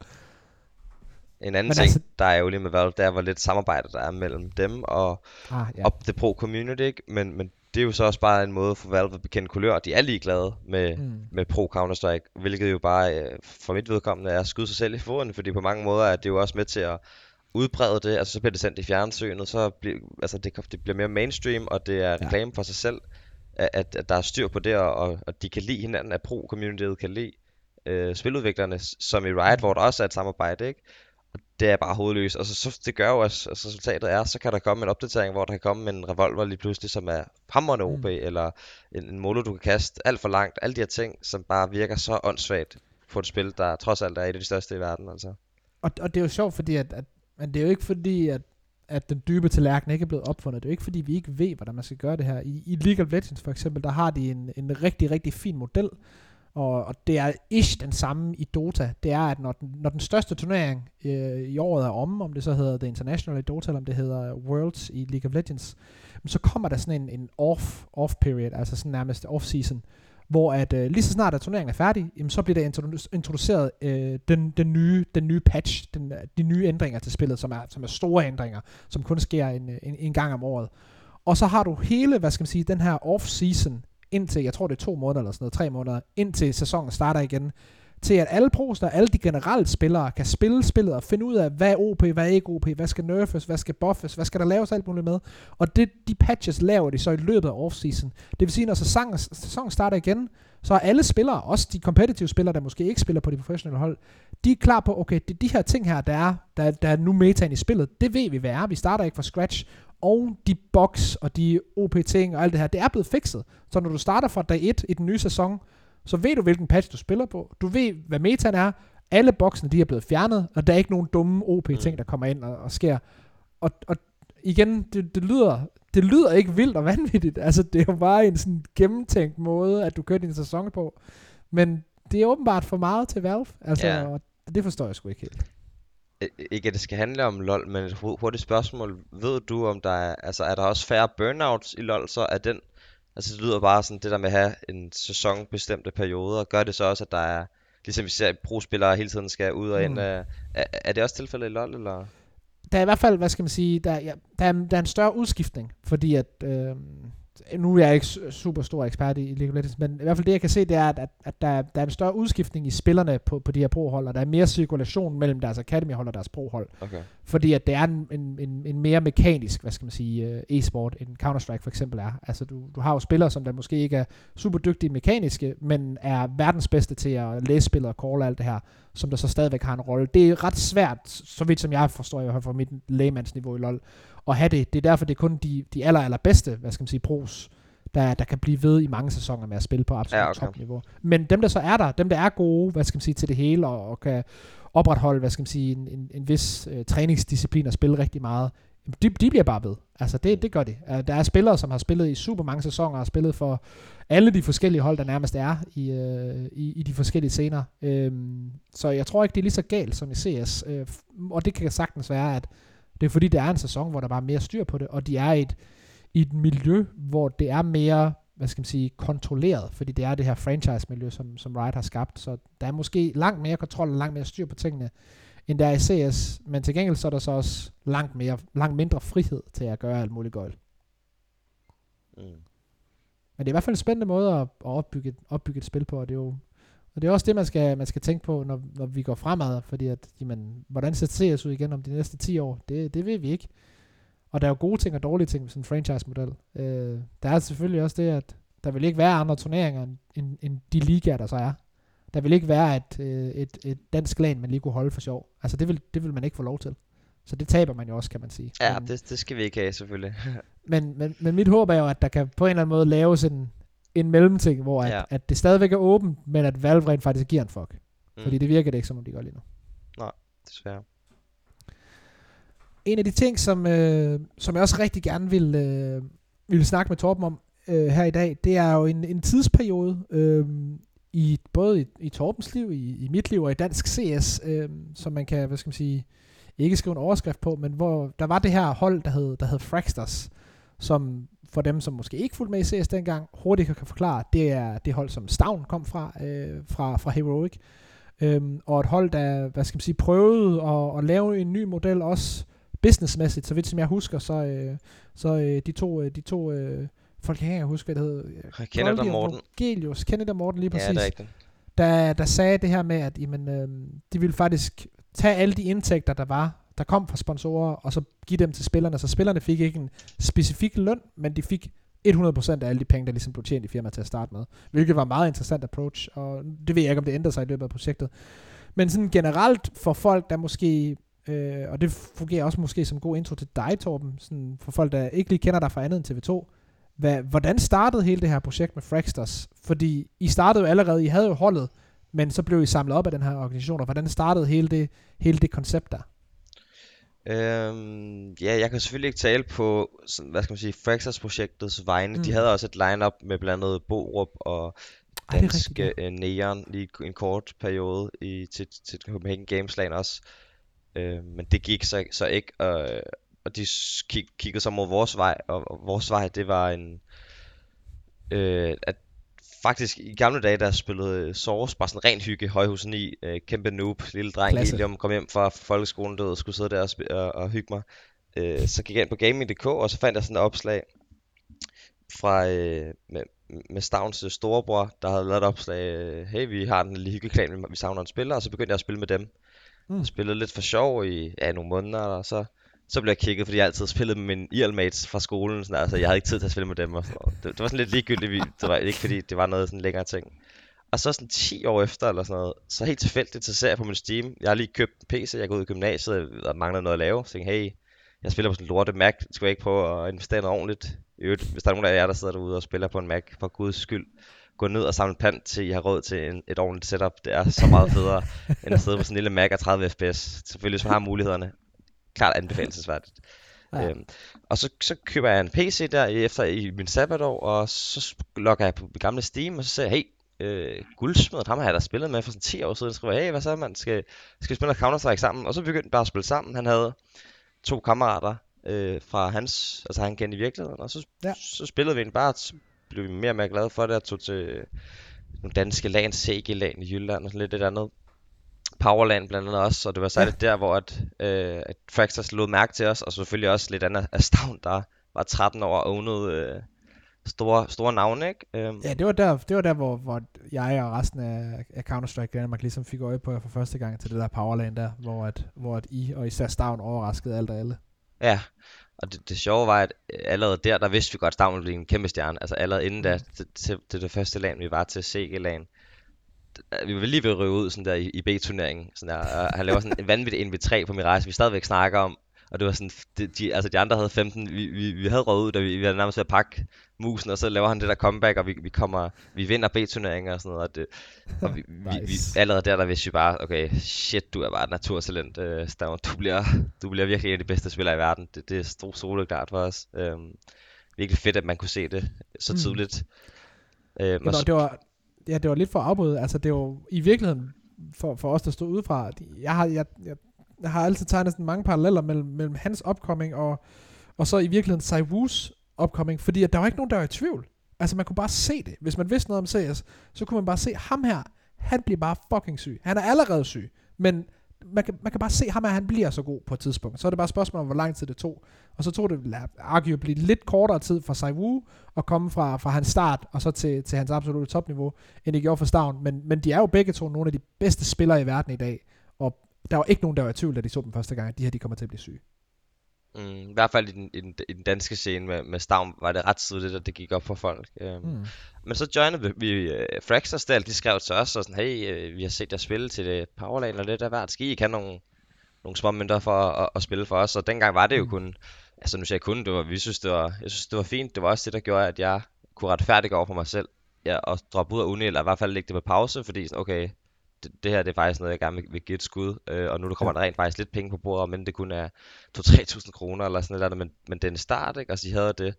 Speaker 2: En anden Men ting, altså, der er jo lige med Valve, det er, hvor lidt samarbejde der er mellem dem og, ah, ja. og det pro-community, ikke? Men, men det er jo så også bare en måde for Valve at bekende kulør. De er ligeglade med, mm. med pro Counter-Strike, hvilket jo bare øh, for mit vedkommende er at skyde sig selv i foden, fordi på mange måder er det jo også med til at udbrede det, altså så bliver det sendt i fjernsynet, så bliver, altså det, det bliver mere mainstream, og det er reklame ja. for sig selv at, at der er styr på det, og, og de kan lide hinanden, at pro-communityet kan lide øh, spiludviklerne, som i Riot, hvor der også er et samarbejde, ikke? Og det er bare hovedløst. Og så, så det gør jo også, at resultatet er, så kan der komme en opdatering, hvor der kan komme en revolver lige pludselig, som er hammerende OP, mm. eller en, en molo, du kan kaste alt for langt. Alle de her ting, som bare virker så åndssvagt på et spil, der trods alt er et af de største i verden, altså.
Speaker 1: Og, og det er jo sjovt, fordi at, at men det er jo ikke fordi, at at den dybe tallerken ikke er blevet opfundet. Det er jo ikke fordi, vi ikke ved, hvordan man skal gøre det her. I, i League of Legends for eksempel, der har de en, en rigtig, rigtig fin model, og, og det er ish den samme i Dota. Det er, at når den, når den største turnering øh, i året er om, om det så hedder The International i Dota, eller om det hedder Worlds i League of Legends, så kommer der sådan en, en off, off period, altså sådan nærmest off season, hvor at øh, lige så snart at turneringen er færdig, jamen, så bliver der introduceret øh, den, den, nye, den nye patch, den, de nye ændringer til spillet, som er, som er store ændringer, som kun sker en, en, en gang om året. Og så har du hele, hvad skal man sige, den her off-season, indtil, jeg tror det er to måneder eller sådan noget, tre måneder, indtil sæsonen starter igen, til at alle proster, alle de generelle spillere, kan spille spillet og finde ud af, hvad er OP, hvad er ikke OP, hvad skal nerfes, hvad skal buffes, hvad skal der laves alt muligt med. Og det, de patches laver de så i løbet af offseason. Det vil sige, når sæsonen, sæsonen starter igen, så er alle spillere, også de competitive spillere, der måske ikke spiller på de professionelle hold, de er klar på, okay, det de her ting her, der er, der, der er nu metaen i spillet, det ved vi, hvad er. Vi starter ikke fra scratch, og de box og de OP-ting og alt det her, det er blevet fikset. Så når du starter fra dag 1 i den nye sæson, så ved du, hvilken patch du spiller på. Du ved, hvad metaen er. Alle boksene, de er blevet fjernet, og der er ikke nogen dumme OP-ting, mm. der kommer ind og, og sker. Og, og igen, det, det lyder det lyder ikke vildt og vanvittigt. Altså, det er jo bare en sådan gennemtænkt måde, at du kører din sæson på. Men det er åbenbart for meget til Valve. Altså, ja. og det forstår jeg sgu ikke helt.
Speaker 2: Ikke at det skal handle om LoL, men et hurtigt spørgsmål. Ved du, om der er, altså, er der også færre burnouts i LoL, så er den Altså det lyder bare sådan, det der med at have en sæsonbestemte perioder, gør det så også, at der er, ligesom vi ser, pro-spillere hele tiden skal ud og ind. Mm. Er, er det også tilfældet i LoL, eller?
Speaker 1: Der er i hvert fald, hvad skal man sige, der, ja, der, er, der er en større udskiftning, fordi at, øh, nu er jeg ikke super stor ekspert i League of Legends, men i hvert fald det, jeg kan se, det er, at, at der, der er en større udskiftning i spillerne på, på de her pro-hold, og der er mere cirkulation mellem deres academy-hold og deres pro-hold. Okay. Fordi at det er en, en, en, en mere mekanisk, hvad skal man sige, uh, e-sport, end Counter-Strike for eksempel er. Altså, du, du har jo spillere, som der måske ikke er super dygtige mekaniske, men er verdens bedste til at læse spillet og call alt det her, som der så stadigvæk har en rolle. Det er ret svært, så vidt som jeg forstår, jeg fra mit lægemandsniveau i LoL, at have det. Det er derfor, det er kun de, de aller, aller bedste, hvad skal man sige, pros, der, der kan blive ved i mange sæsoner med at spille på absolut
Speaker 2: Ja, okay.
Speaker 1: topniveau. Men dem, der så er der, dem, der er gode, hvad skal man sige, til det hele, og, og kan opretholde, hvad skal man sige, en, en, en vis øh, træningsdisciplin og spille rigtig meget, de, de bliver bare ved. Altså, det, det gør de. Uh, der er spillere, som har spillet i super mange sæsoner, og spillet for alle de forskellige hold, der nærmest er i, øh, i, i de forskellige scener. Øhm, så jeg tror ikke, det er lige så galt som i CS. Øh, og det kan sagtens være, at det er fordi, det er en sæson, hvor der bare er mere styr på det, og de er i et, i et miljø, hvor det er mere, hvad skal man sige, kontrolleret, fordi det er det her franchise-miljø, som, som Riot har skabt, så der er måske langt mere kontrol og langt mere styr på tingene, end der er i CS, men til gengæld så er der så også langt, mere, langt mindre frihed til at gøre alt muligt gøjl.
Speaker 2: Mm.
Speaker 1: Men det er i hvert fald en spændende måde at, at opbygge, et, opbygge et spil på, og det er jo og det er også det, man skal, man skal tænke på, når, når vi går fremad, fordi at, jamen, hvordan ser CS ud igen om de næste 10 år, det, det ved vi ikke. Og der er jo gode ting og dårlige ting med sådan en franchise-model. Øh, der er selvfølgelig også det, at der vil ikke være andre turneringer, end, end, end de ligaer, der så er. Der vil ikke være et, øh, et, et dansk lag, man lige kunne holde for sjov. Altså det vil, det vil man ikke få lov til. Så det taber man jo også, kan man sige.
Speaker 2: Ja,
Speaker 1: men,
Speaker 2: det, det skal vi ikke have, selvfølgelig.
Speaker 1: men, men, men mit håb er jo, at der kan på en eller anden måde laves en, en mellemting, hvor at,
Speaker 2: Ja.
Speaker 1: at det stadigvæk er åbent, men at Valve rent faktisk giver en fuck.
Speaker 2: Mm.
Speaker 1: Fordi det virker det ikke, som om de gør lige nu.
Speaker 2: Desværre.
Speaker 1: En af de ting, som, øh, som jeg også rigtig gerne vil, øh, vil snakke med Torben om øh, her i dag, det er jo en, en tidsperiode, øh, i både i, i Torbens liv, i, i mit liv og i dansk CS, øh, som man kan, hvad skal man sige, ikke skrive en overskrift på, men hvor der var det her hold, der hed, der hed Fraxters, som for dem, som måske ikke fulgte med i CS dengang, hurtigt kan forklare, det er det hold, som Stavn kom fra, øh, fra, fra Heroic. Øhm, og et hold, der, hvad skal man sige, prøvede at, at lave en ny model også businessmæssigt, så vidt som jeg husker, så, øh, så øh, de to, øh, de to øh, folk, jeg kan ikke huske, hvad det hed.
Speaker 2: Jeg kender dig,
Speaker 1: Goldie og
Speaker 2: Morten.
Speaker 1: Vogelius, Kenneth og Morten lige præcis
Speaker 2: Ja, det er rigtigt.
Speaker 1: der, der sagde det her med, at jamen, øh, de ville faktisk tage alle de indtægter, der var, der kom fra sponsorer, og så give dem til spillerne. Så spillerne fik ikke en specifik løn, men de fik 100% af alle de penge, der ligesom blev tjent i firmaet til at starte med. Hvilket var en meget interessant approach, og det ved jeg ikke, om det ændrer sig i løbet af projektet. Men sådan generelt for folk, der måske, øh, og det fungerer også måske som god intro til dig, Torben, sådan for folk, der ikke lige kender dig fra andet end TV2, hvad, hvordan startede hele det her projekt med Fraxters? Fordi I startede jo allerede, I havde jo holdet, men så blev I samlet op af den her organisation, og hvordan startede hele det, hele det koncept der?
Speaker 2: Øhm, ja, jeg kan selvfølgelig ikke tale på, sådan, hvad skal man sige, Fraxers projektets vegne. Mm. De havde også et line-up med blandt andet Borup og
Speaker 1: Ej, det er
Speaker 2: dansk
Speaker 1: rigtigt,
Speaker 2: øh, Neon lige en kort periode i, til, til Copenhagen Games LAN også. Øh, men det gik så, så ikke, og, og de kig, kiggede så mod vores vej, og, og vores vej, det var en, øh, at faktisk i gamle dage, der spillede Source bare sådan ren hygge, højhus 9, øh, kæmpe noob, lille dreng,
Speaker 1: Klasse.
Speaker 2: lige om kom hjem fra folkeskolen, død og skulle sidde der og, sp- og, og hygge mig. Øh, så gik jeg ind på gaming.dk, og så fandt jeg sådan et opslag fra øh, med, med Stavns øh, storebror, der havde lavet et opslag, øh, hey, vi har en lille hyggeklan, vi savner en spiller, og så begyndte jeg at spille med dem.
Speaker 1: Mm.
Speaker 2: Jeg spillede lidt for sjov i ja, nogle måneder, og så, så blev jeg kigget, fordi jeg altid spillede med mine e IRL-mates fra skolen, sådan, altså jeg havde ikke tid til at spille med dem. Og sådan noget. Det, det var sådan lidt ligegyldigt, vi- det var ikke fordi, det var noget sådan længere ting. Og så sådan 10 år efter eller sådan noget, så helt tilfældigt, så ser jeg på min Steam, jeg har lige købt en PC, jeg går ud i gymnasiet og mangler noget at lave, så tænkte, hey, jeg spiller på sådan en lorte Mac, skal jeg ikke prøve at investere noget ordentligt? I øvrigt, hvis der er nogen af jer, der sidder derude og spiller på en Mac, for guds skyld, gå ned og samle pant til, I har råd til en, et ordentligt setup. Det er så meget federe, end at sidde på sådan en lille Mac og 30 fps. Selvfølgelig, hvis man har mulighederne. Klart anbefalesværdigt.
Speaker 1: Ja.
Speaker 2: Øhm, og så, så køber jeg en PC der efter i min sabbatår, og så logger jeg på gamle Steam, og så siger jeg, hey, øh, guldsmedet, ham har jeg da spillet med for sådan 10 år siden, skriver jeg, hey, hvad så, man skal, skal vi spille noget Counter-Strike sammen? Og så begyndte vi bare at spille sammen. Han havde to kammerater øh, fra hans, altså han kendte i virkeligheden, og så,
Speaker 1: Ja.
Speaker 2: så spillede vi egentlig bare, så blev vi mere og mere glade for det, og tog til nogle danske lag, CG lag i Jylland og sådan lidt et andet. Powerland blandt andet også, og det var særligt ja. der, hvor at, øh, at Fraxters lod mærke til os, og selvfølgelig også lidt andet af Stavn, der var 13 år og ownede øh, store, store navne, ikke? Øhm,
Speaker 1: Ja, det var der, det var der hvor, hvor jeg og resten af, af Counter-Strike Danmark ligesom fik øje på jer for første gang til det der Powerland der, hvor, at, hvor at I og især Stavn overraskede alt og alle.
Speaker 2: Ja, og det, det sjove var, at øh, allerede der, der vidste vi godt, at Stavn ville blive en kæmpe stjerne. Altså allerede inden da, til, til, til det første land, vi var til CG-land, vi var lige ved at ryge ud sådan der i, i B-turneringen. Sådan der, og han laver sådan en vanvittig NV3 på Mirage, vi stadigvæk snakker om. Og det var sådan, de, de, altså de andre havde 15, vi, vi, vi havde råd ud, da vi, vi havde nærmest ved at pakke musen, og så laver han det der comeback, og vi, vi kommer, vi vinder B-turneringer og sådan noget, og, det, og vi, nice. vi, vi, allerede der, der vidste vi bare, okay, shit, du er bare et naturtalent, uh, Stavn, du bliver, du bliver virkelig en af de bedste spillere i verden, det, det er stor klart for os. Um, virkelig fedt, at man kunne se det så tidligt.
Speaker 1: Mm. Um, ja, så, det var, ja, det var lidt for afbrudt, altså det var i virkeligheden, for, for os, der stod udefra, jeg har, jeg, jeg, jeg har altid tegnet sådan mange paralleller mellem, mellem hans upcoming og, og så i virkeligheden Sai Wu's upcoming, fordi at der var ikke nogen, der var i tvivl. Altså man kunne bare se det. Hvis man vidste noget om CS, så kunne man bare se ham her, han bliver bare fucking syg. Han er allerede syg, men man kan, man kan bare se ham, at han bliver så god på et tidspunkt. Så er det bare spørgsmålet spørgsmål om, hvor lang tid det tog. Og så tog det arguably lidt kortere tid for Sai Wu at komme fra, fra hans start og så til, til hans absolutte topniveau, end det gjorde for Stavn. Men, men de er jo begge to nogle af de bedste spillere i verden i dag. Og der var ikke nogen, der var i tvivl, da de så dem første gang, at de her de kommer til at blive syge.
Speaker 2: Mm, I hvert fald i den, i den, i den danske scene med, med Stavn var det ret tidligt, at det gik op for folk. Um, mm. Men så joinede vi, vi uh, Fraxers der, de skrev til os og sådan, hey, uh, vi har set jer spille til det Powerlane og lidt af hvert. Skal I ikke have nogle, nogle små mønter for at, at, spille for os? Og dengang var det jo mm. kun, altså nu siger jeg kun, det var, vi synes, det var, jeg synes, det var fint. Det var også det, der gjorde, at jeg kunne retfærdigt over for mig selv ja, og droppe ud af uni, eller i hvert fald lægge det på pause, fordi okay, det, det her det er faktisk noget, jeg gerne vil, vil give et skud, øh, og nu der kommer ja. der rent faktisk lidt penge på bordet, men det kun er 2-3.000 kroner eller sådan noget, men, men den start, ikke? Altså de havde det,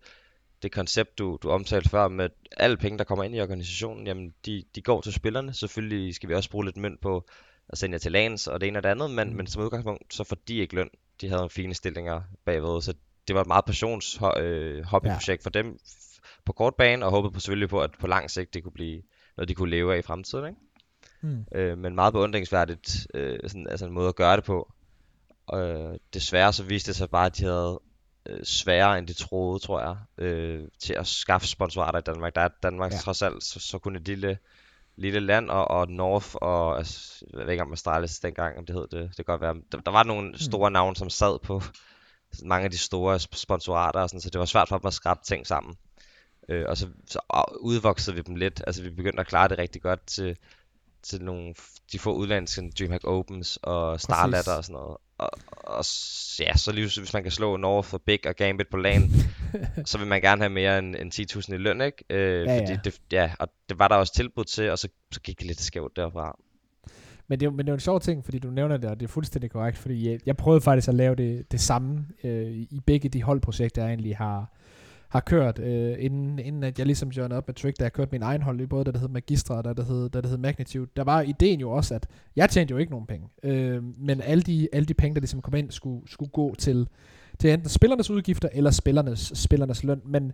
Speaker 2: det koncept, du, du omtalte før, med alle penge, der kommer ind i organisationen, jamen de, de går til spillerne. Selvfølgelig skal vi også bruge lidt mønt på at sende jer til lands og det ene og det andet, men, mm. men som udgangspunkt, så får de ikke løn. De havde nogle fine stillinger bagved, så det var et meget passions øh, hobbyprojekt ja. for dem på kort bane, og håbede på selvfølgelig på, at på lang sigt det kunne blive noget, de kunne leve af i fremtiden. Ikke? Mm. Øh, men meget beundringsværdigt, øh, sådan, altså en måde at gøre det på. Øh, desværre så viste det sig bare, at de havde øh, sværere end de troede, tror jeg, øh, til at skaffe sponsorater i Danmark. Der er Danmark ja. trods alt så, så kun et lille, lille land, og, og North, og altså, jeg ved ikke om Astralis dengang, om det hed det, det kan godt være. Der, der var nogle mm. store mm. navne, som sad på mange af de store sponsorater, og sådan, så det var svært for dem at skrabe ting sammen. Øh, og så, så udvoksede vi dem lidt. Altså vi begyndte at klare det rigtig godt til til nogle, de få udlandske DreamHack Opens og Starladder og sådan noget. Og, og ja, så lige hvis man kan slå North for Big og Gambit på LAN, så vil man gerne have mere end, end 10.000 i løn, ikke? Øh, ja, fordi ja. Det, ja, og det var der også tilbud til, og så, så gik det lidt skævt derfra.
Speaker 1: Men det, er, men det er jo en sjov ting, fordi du nævner det, og det er fuldstændig korrekt, fordi jeg, jeg prøvede faktisk at lave det, det samme øh, i begge de holdprojekter, jeg egentlig har, har kørt, øh, inden, inden at jeg ligesom joinede op med Trick, da jeg kørte min egen hold, både der, der hed Magistra og der, der hed, der, der hed Magnitude, der var ideen jo også, at jeg tjente jo ikke nogen penge, øh, men alle de, alle de penge, der ligesom kom ind, skulle, skulle gå til, til enten spillernes udgifter eller spillernes, spillernes løn, men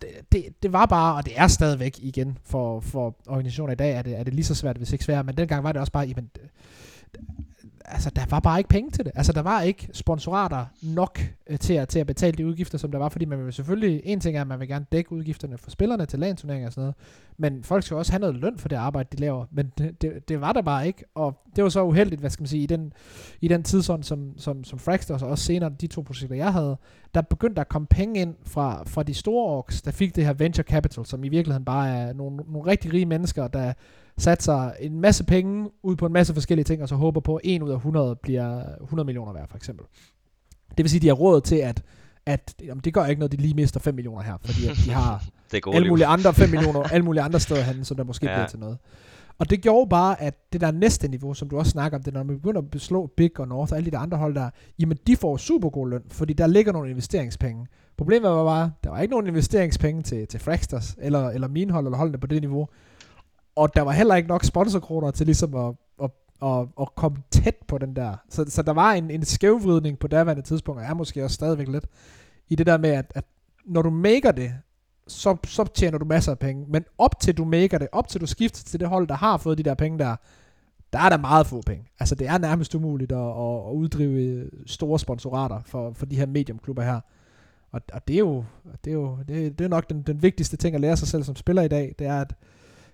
Speaker 1: det, det, det var bare, og det er stadigvæk igen for, for organisationer i dag, er det, er det lige så svært, hvis ikke svært, men dengang var det også bare, jamen, altså, der var bare ikke penge til det. Altså, der var ikke sponsorater nok øh, til, at, til at betale de udgifter, som der var, fordi man vil selvfølgelig, en ting er, at man vil gerne dække udgifterne for spillerne til landturneringer og sådan noget, men folk skal også have noget løn for det arbejde, de laver, men det, det, det var der bare ikke, og det var så uheldigt, hvad skal man sige, i den, i den tidsånd, som, som, som Fraxter og også senere, de to projekter, jeg havde, der begyndte at komme penge ind fra, fra de store orks, der fik det her venture capital, som i virkeligheden bare er nogle, nogle rigtig rige mennesker, der satser en masse penge ud på en masse forskellige ting, og så håber på, at 1 ud af 100 bliver 100 millioner værd, for eksempel. Det vil sige, at de har råd til, at, at jamen, det gør ikke noget, de lige mister 5 millioner her, fordi at de har det alle mulige andre 5 millioner, alle mulige andre steder hen, som der måske ja. bliver til noget. Og det gjorde bare, at det der næste niveau, som du også snakker om, det når man begynder at beslå Big og North og alle de der andre hold der, jamen de får super god løn, fordi der ligger nogle investeringspenge. Problemet var bare, der var ikke nogen investeringspenge til, til Fraxters, eller, eller mine hold, eller holdene på det niveau og der var heller ikke nok sponsorkroner til ligesom at, at, at, at komme tæt på den der. Så, så der var en, en skævvridning på daværende tidspunkt, og er måske også stadigvæk lidt, i det der med, at, at når du maker det, så, så tjener du masser af penge. Men op til du maker det, op til du skifter til det hold, der har fået de der penge der, der er der meget få penge. Altså det er nærmest umuligt at, at, at uddrive øh, store sponsorater for, for de her mediumklubber her. Og, og det er jo, det er jo det, det er nok den, den vigtigste ting at lære sig selv som spiller i dag, det er, at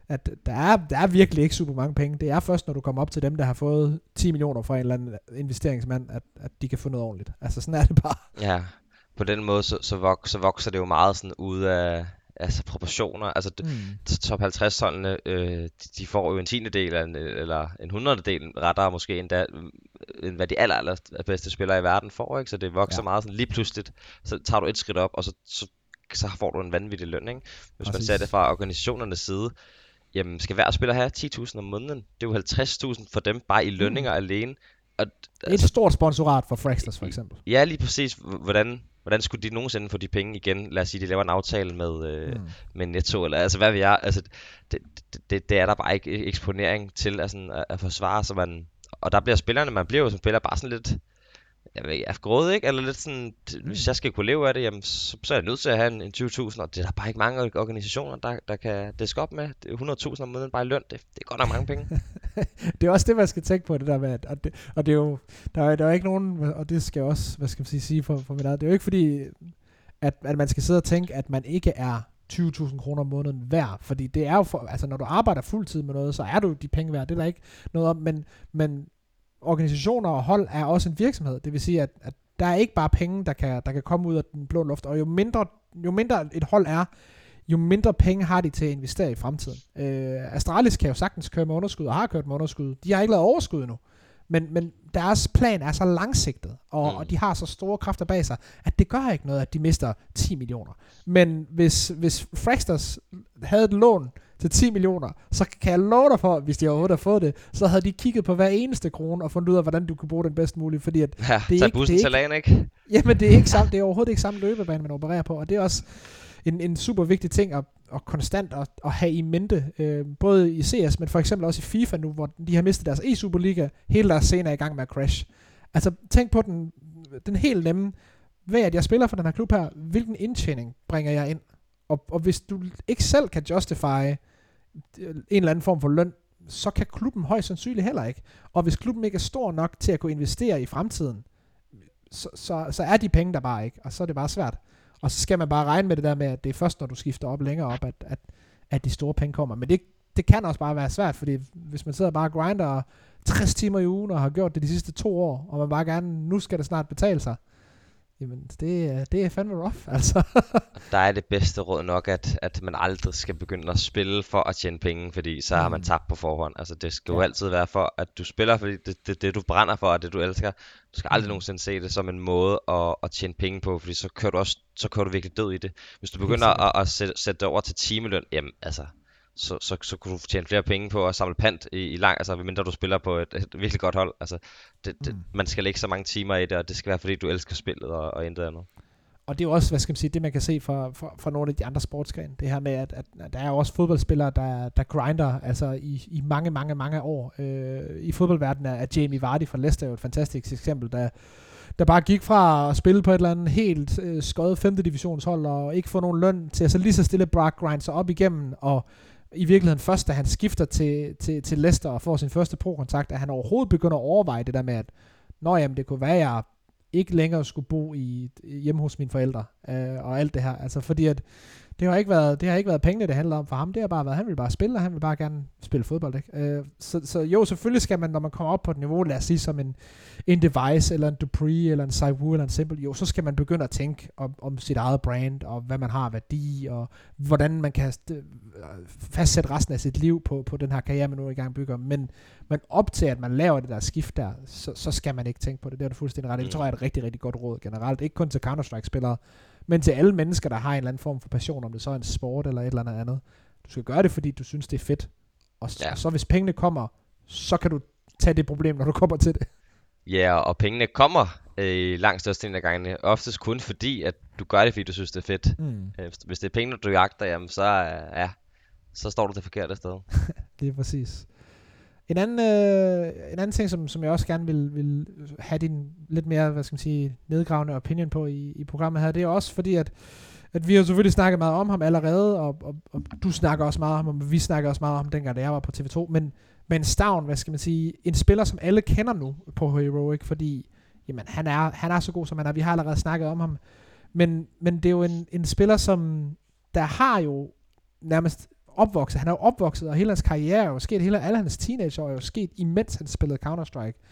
Speaker 1: at der er, der er virkelig ikke super mange penge. Det er først, når du kommer op til dem, der har fået 10 millioner fra en eller anden investeringsmand, at, at de kan få noget ordentligt. Altså sådan er det bare.
Speaker 2: Ja, på den måde, så, så, vok, så vokser det jo meget sådan ud af altså proportioner. Altså mm. top 50 holdene, øh, de, de får jo en tiende del, en, eller en hundrede del, rettere måske endda, end hvad de aller, aller bedste spillere i verden får, ikke? Så det vokser ja. meget sådan lige pludseligt, så tager du et skridt op, og så, så, så får du en vanvittig løn, ikke? Hvis Præcis. man ser det fra organisationernes side, jamen skal hver spiller have 10.000 om måneden? Det er jo 50.000 for dem bare i lønninger mm. alene.
Speaker 1: Og, altså, et stort sponsorat for Fraxlers for eksempel.
Speaker 2: Ja, lige præcis. Hvordan, hvordan skulle de nogensinde få de penge igen? Lad os sige, de laver en aftale med, øh, mm. med Netto, eller altså hvad vi er. Altså, det, det, det er der bare ikke eksponering til altså, at, at forsvare, så man, og der bliver spillerne, man bliver jo som spiller bare sådan lidt, jeg ved ikke, grådig, ikke? Eller lidt sådan, mm. hvis jeg skal kunne leve af det, jamen, så, så er jeg nødt til at have en, en 20.000, og det er der bare ikke mange organisationer, der, der kan det op med. Det er 100.000 om måneden bare i løn, det, det er godt nok mange penge.
Speaker 1: det er også det, man skal tænke på, det der med, at, og, det, og det er jo, der er, der er ikke nogen, og det skal jeg også, hvad skal man sige, sige for, for mit eget, det er jo ikke fordi, at, at man skal sidde og tænke, at man ikke er 20.000 kroner om måneden værd, fordi det er jo, for, altså når du arbejder fuldtid med noget, så er du de penge værd, det er der ikke noget om, men, men organisationer og hold er også en virksomhed. Det vil sige, at, at der er ikke bare penge, der kan, der kan komme ud af den blå luft. Og jo mindre, jo mindre et hold er, jo mindre penge har de til at investere i fremtiden. Øh, Astralis kan jo sagtens køre med underskud, og har kørt med underskud. De har ikke lavet overskud endnu. Men, men deres plan er så langsigtet, og, mm. og de har så store kræfter bag sig, at det gør ikke noget, at de mister 10 millioner. Men hvis, hvis Fraxters havde et lån til 10 millioner, så kan jeg love dig for, hvis de overhovedet har fået det, så havde de kigget på hver eneste krone og fundet ud af, hvordan du kunne bruge den bedst muligt, fordi at
Speaker 2: ja,
Speaker 1: det
Speaker 2: er ikke, bussen det er
Speaker 1: til
Speaker 2: ikke, ikke?
Speaker 1: Jamen, det er, ikke samme, det er overhovedet ikke samme løbebane, man opererer på, og det er også en, en super vigtig ting at, at konstant at, at have i mente, øh, både i CS, men for eksempel også i FIFA nu, hvor de har mistet deres e-Superliga, hele deres scene er i gang med at crash. Altså, tænk på den, den helt nemme, ved at jeg spiller for den her klub her, hvilken indtjening bringer jeg ind? Og, og hvis du ikke selv kan justify en eller anden form for løn, så kan klubben højst sandsynligt heller ikke. Og hvis klubben ikke er stor nok til at kunne investere i fremtiden, så, så, så er de penge der bare ikke, og så er det bare svært. Og så skal man bare regne med det der med, at det er først, når du skifter op længere op, at, at, at de store penge kommer. Men det, det kan også bare være svært, fordi hvis man sidder bare og grinder 60 timer i ugen og har gjort det de sidste to år, og man bare gerne, nu skal det snart betale sig, Jamen, det, det er fandme rough, altså.
Speaker 2: der er det bedste råd nok, at, at man aldrig skal begynde at spille for at tjene penge, fordi så mm. har man mm. tabt på forhånd. Altså, det skal ja. jo altid være for, at du spiller, fordi det, det, det du brænder for, og det du elsker. Du skal aldrig mm. nogensinde se det som en måde at, at tjene penge på, fordi så kører du også så kører du virkelig død i det. Hvis du begynder at, at sætte, sætte det over til timeløn, jamen altså, så, så, så kunne du tjene flere penge på at samle pant i, i lang, altså mindre du spiller på et, et virkelig godt hold. Altså, det, det, mm. man skal lægge så mange timer i det, og det skal være fordi du elsker spillet og, og intet andet.
Speaker 1: Og det er jo også, hvad skal man sige, det man kan se fra, fra, fra nogle af de andre sportsgrene. Det her med, at, at, der er jo også fodboldspillere, der, der grinder altså i, i mange, mange, mange år. Øh, I fodboldverdenen er Jamie Vardy fra Leicester jo et fantastisk eksempel, der der bare gik fra at spille på et eller andet helt øh, skøjet 5. divisionshold og ikke få nogen løn til at så lige så stille bare grind sig op igennem og i virkeligheden først, da han skifter til, til, til Leicester og får sin første pro-kontakt, at han overhovedet begynder at overveje det der med, at Nå jamen, det kunne være, at jeg ikke længere skulle bo i, hjemme hos mine forældre øh, og alt det her. Altså fordi at det har ikke været, det har ikke været pengene, det handler om for ham. Det har bare været, han vil bare spille, og han vil bare gerne spille fodbold. Ikke? Øh, så, så jo, selvfølgelig skal man, når man kommer op på et niveau, lad os sige som en, en Device, eller en Dupree, eller en Saiwu, eller en Simple, jo, så skal man begynde at tænke om, om sit eget brand, og hvad man har værdi, og hvordan man kan fastsætte resten af sit liv på, på den her karriere, man nu i gang bygger. Men, men op til, at man laver det der skift der, så, så skal man ikke tænke på det. Det er du fuldstændig ret. Det tror jeg er et rigtig, rigtig godt råd generelt. Ikke kun til Counter-Strike-spillere, men til alle mennesker, der har en eller anden form for passion, om det så er en sport eller et eller andet andet. Du skal gøre det, fordi du synes, det er fedt. Og, ja. og så hvis pengene kommer, så kan du tage det problem, når du kommer til det.
Speaker 2: Ja, og pengene kommer øh, langt størstedelen af gangene. Oftest kun fordi, at du gør det, fordi du synes, det er fedt. Mm. Øh, hvis det er penge, du jagter, jamen, så, øh, ja, så står du det forkerte sted.
Speaker 1: det er præcis. En anden, øh, en anden ting, som, som jeg også gerne vil, vil have din lidt mere, hvad skal man sige, nedgravende opinion på i, i programmet her, det er også fordi, at, at vi har selvfølgelig snakket meget om ham allerede, og, og, og du snakker også meget om ham, og vi snakker også meget om ham, dengang da jeg var på TV2, men, men Stavn, hvad skal man sige, en spiller, som alle kender nu på Heroic, fordi jamen, han, er, han er så god, som han er. Vi har allerede snakket om ham. Men, men det er jo en, en spiller, som der har jo nærmest opvokset. Han er jo opvokset, og hele hans karriere er jo sket, hele, alle hans teenageår er jo sket, imens han spillede Counter-Strike.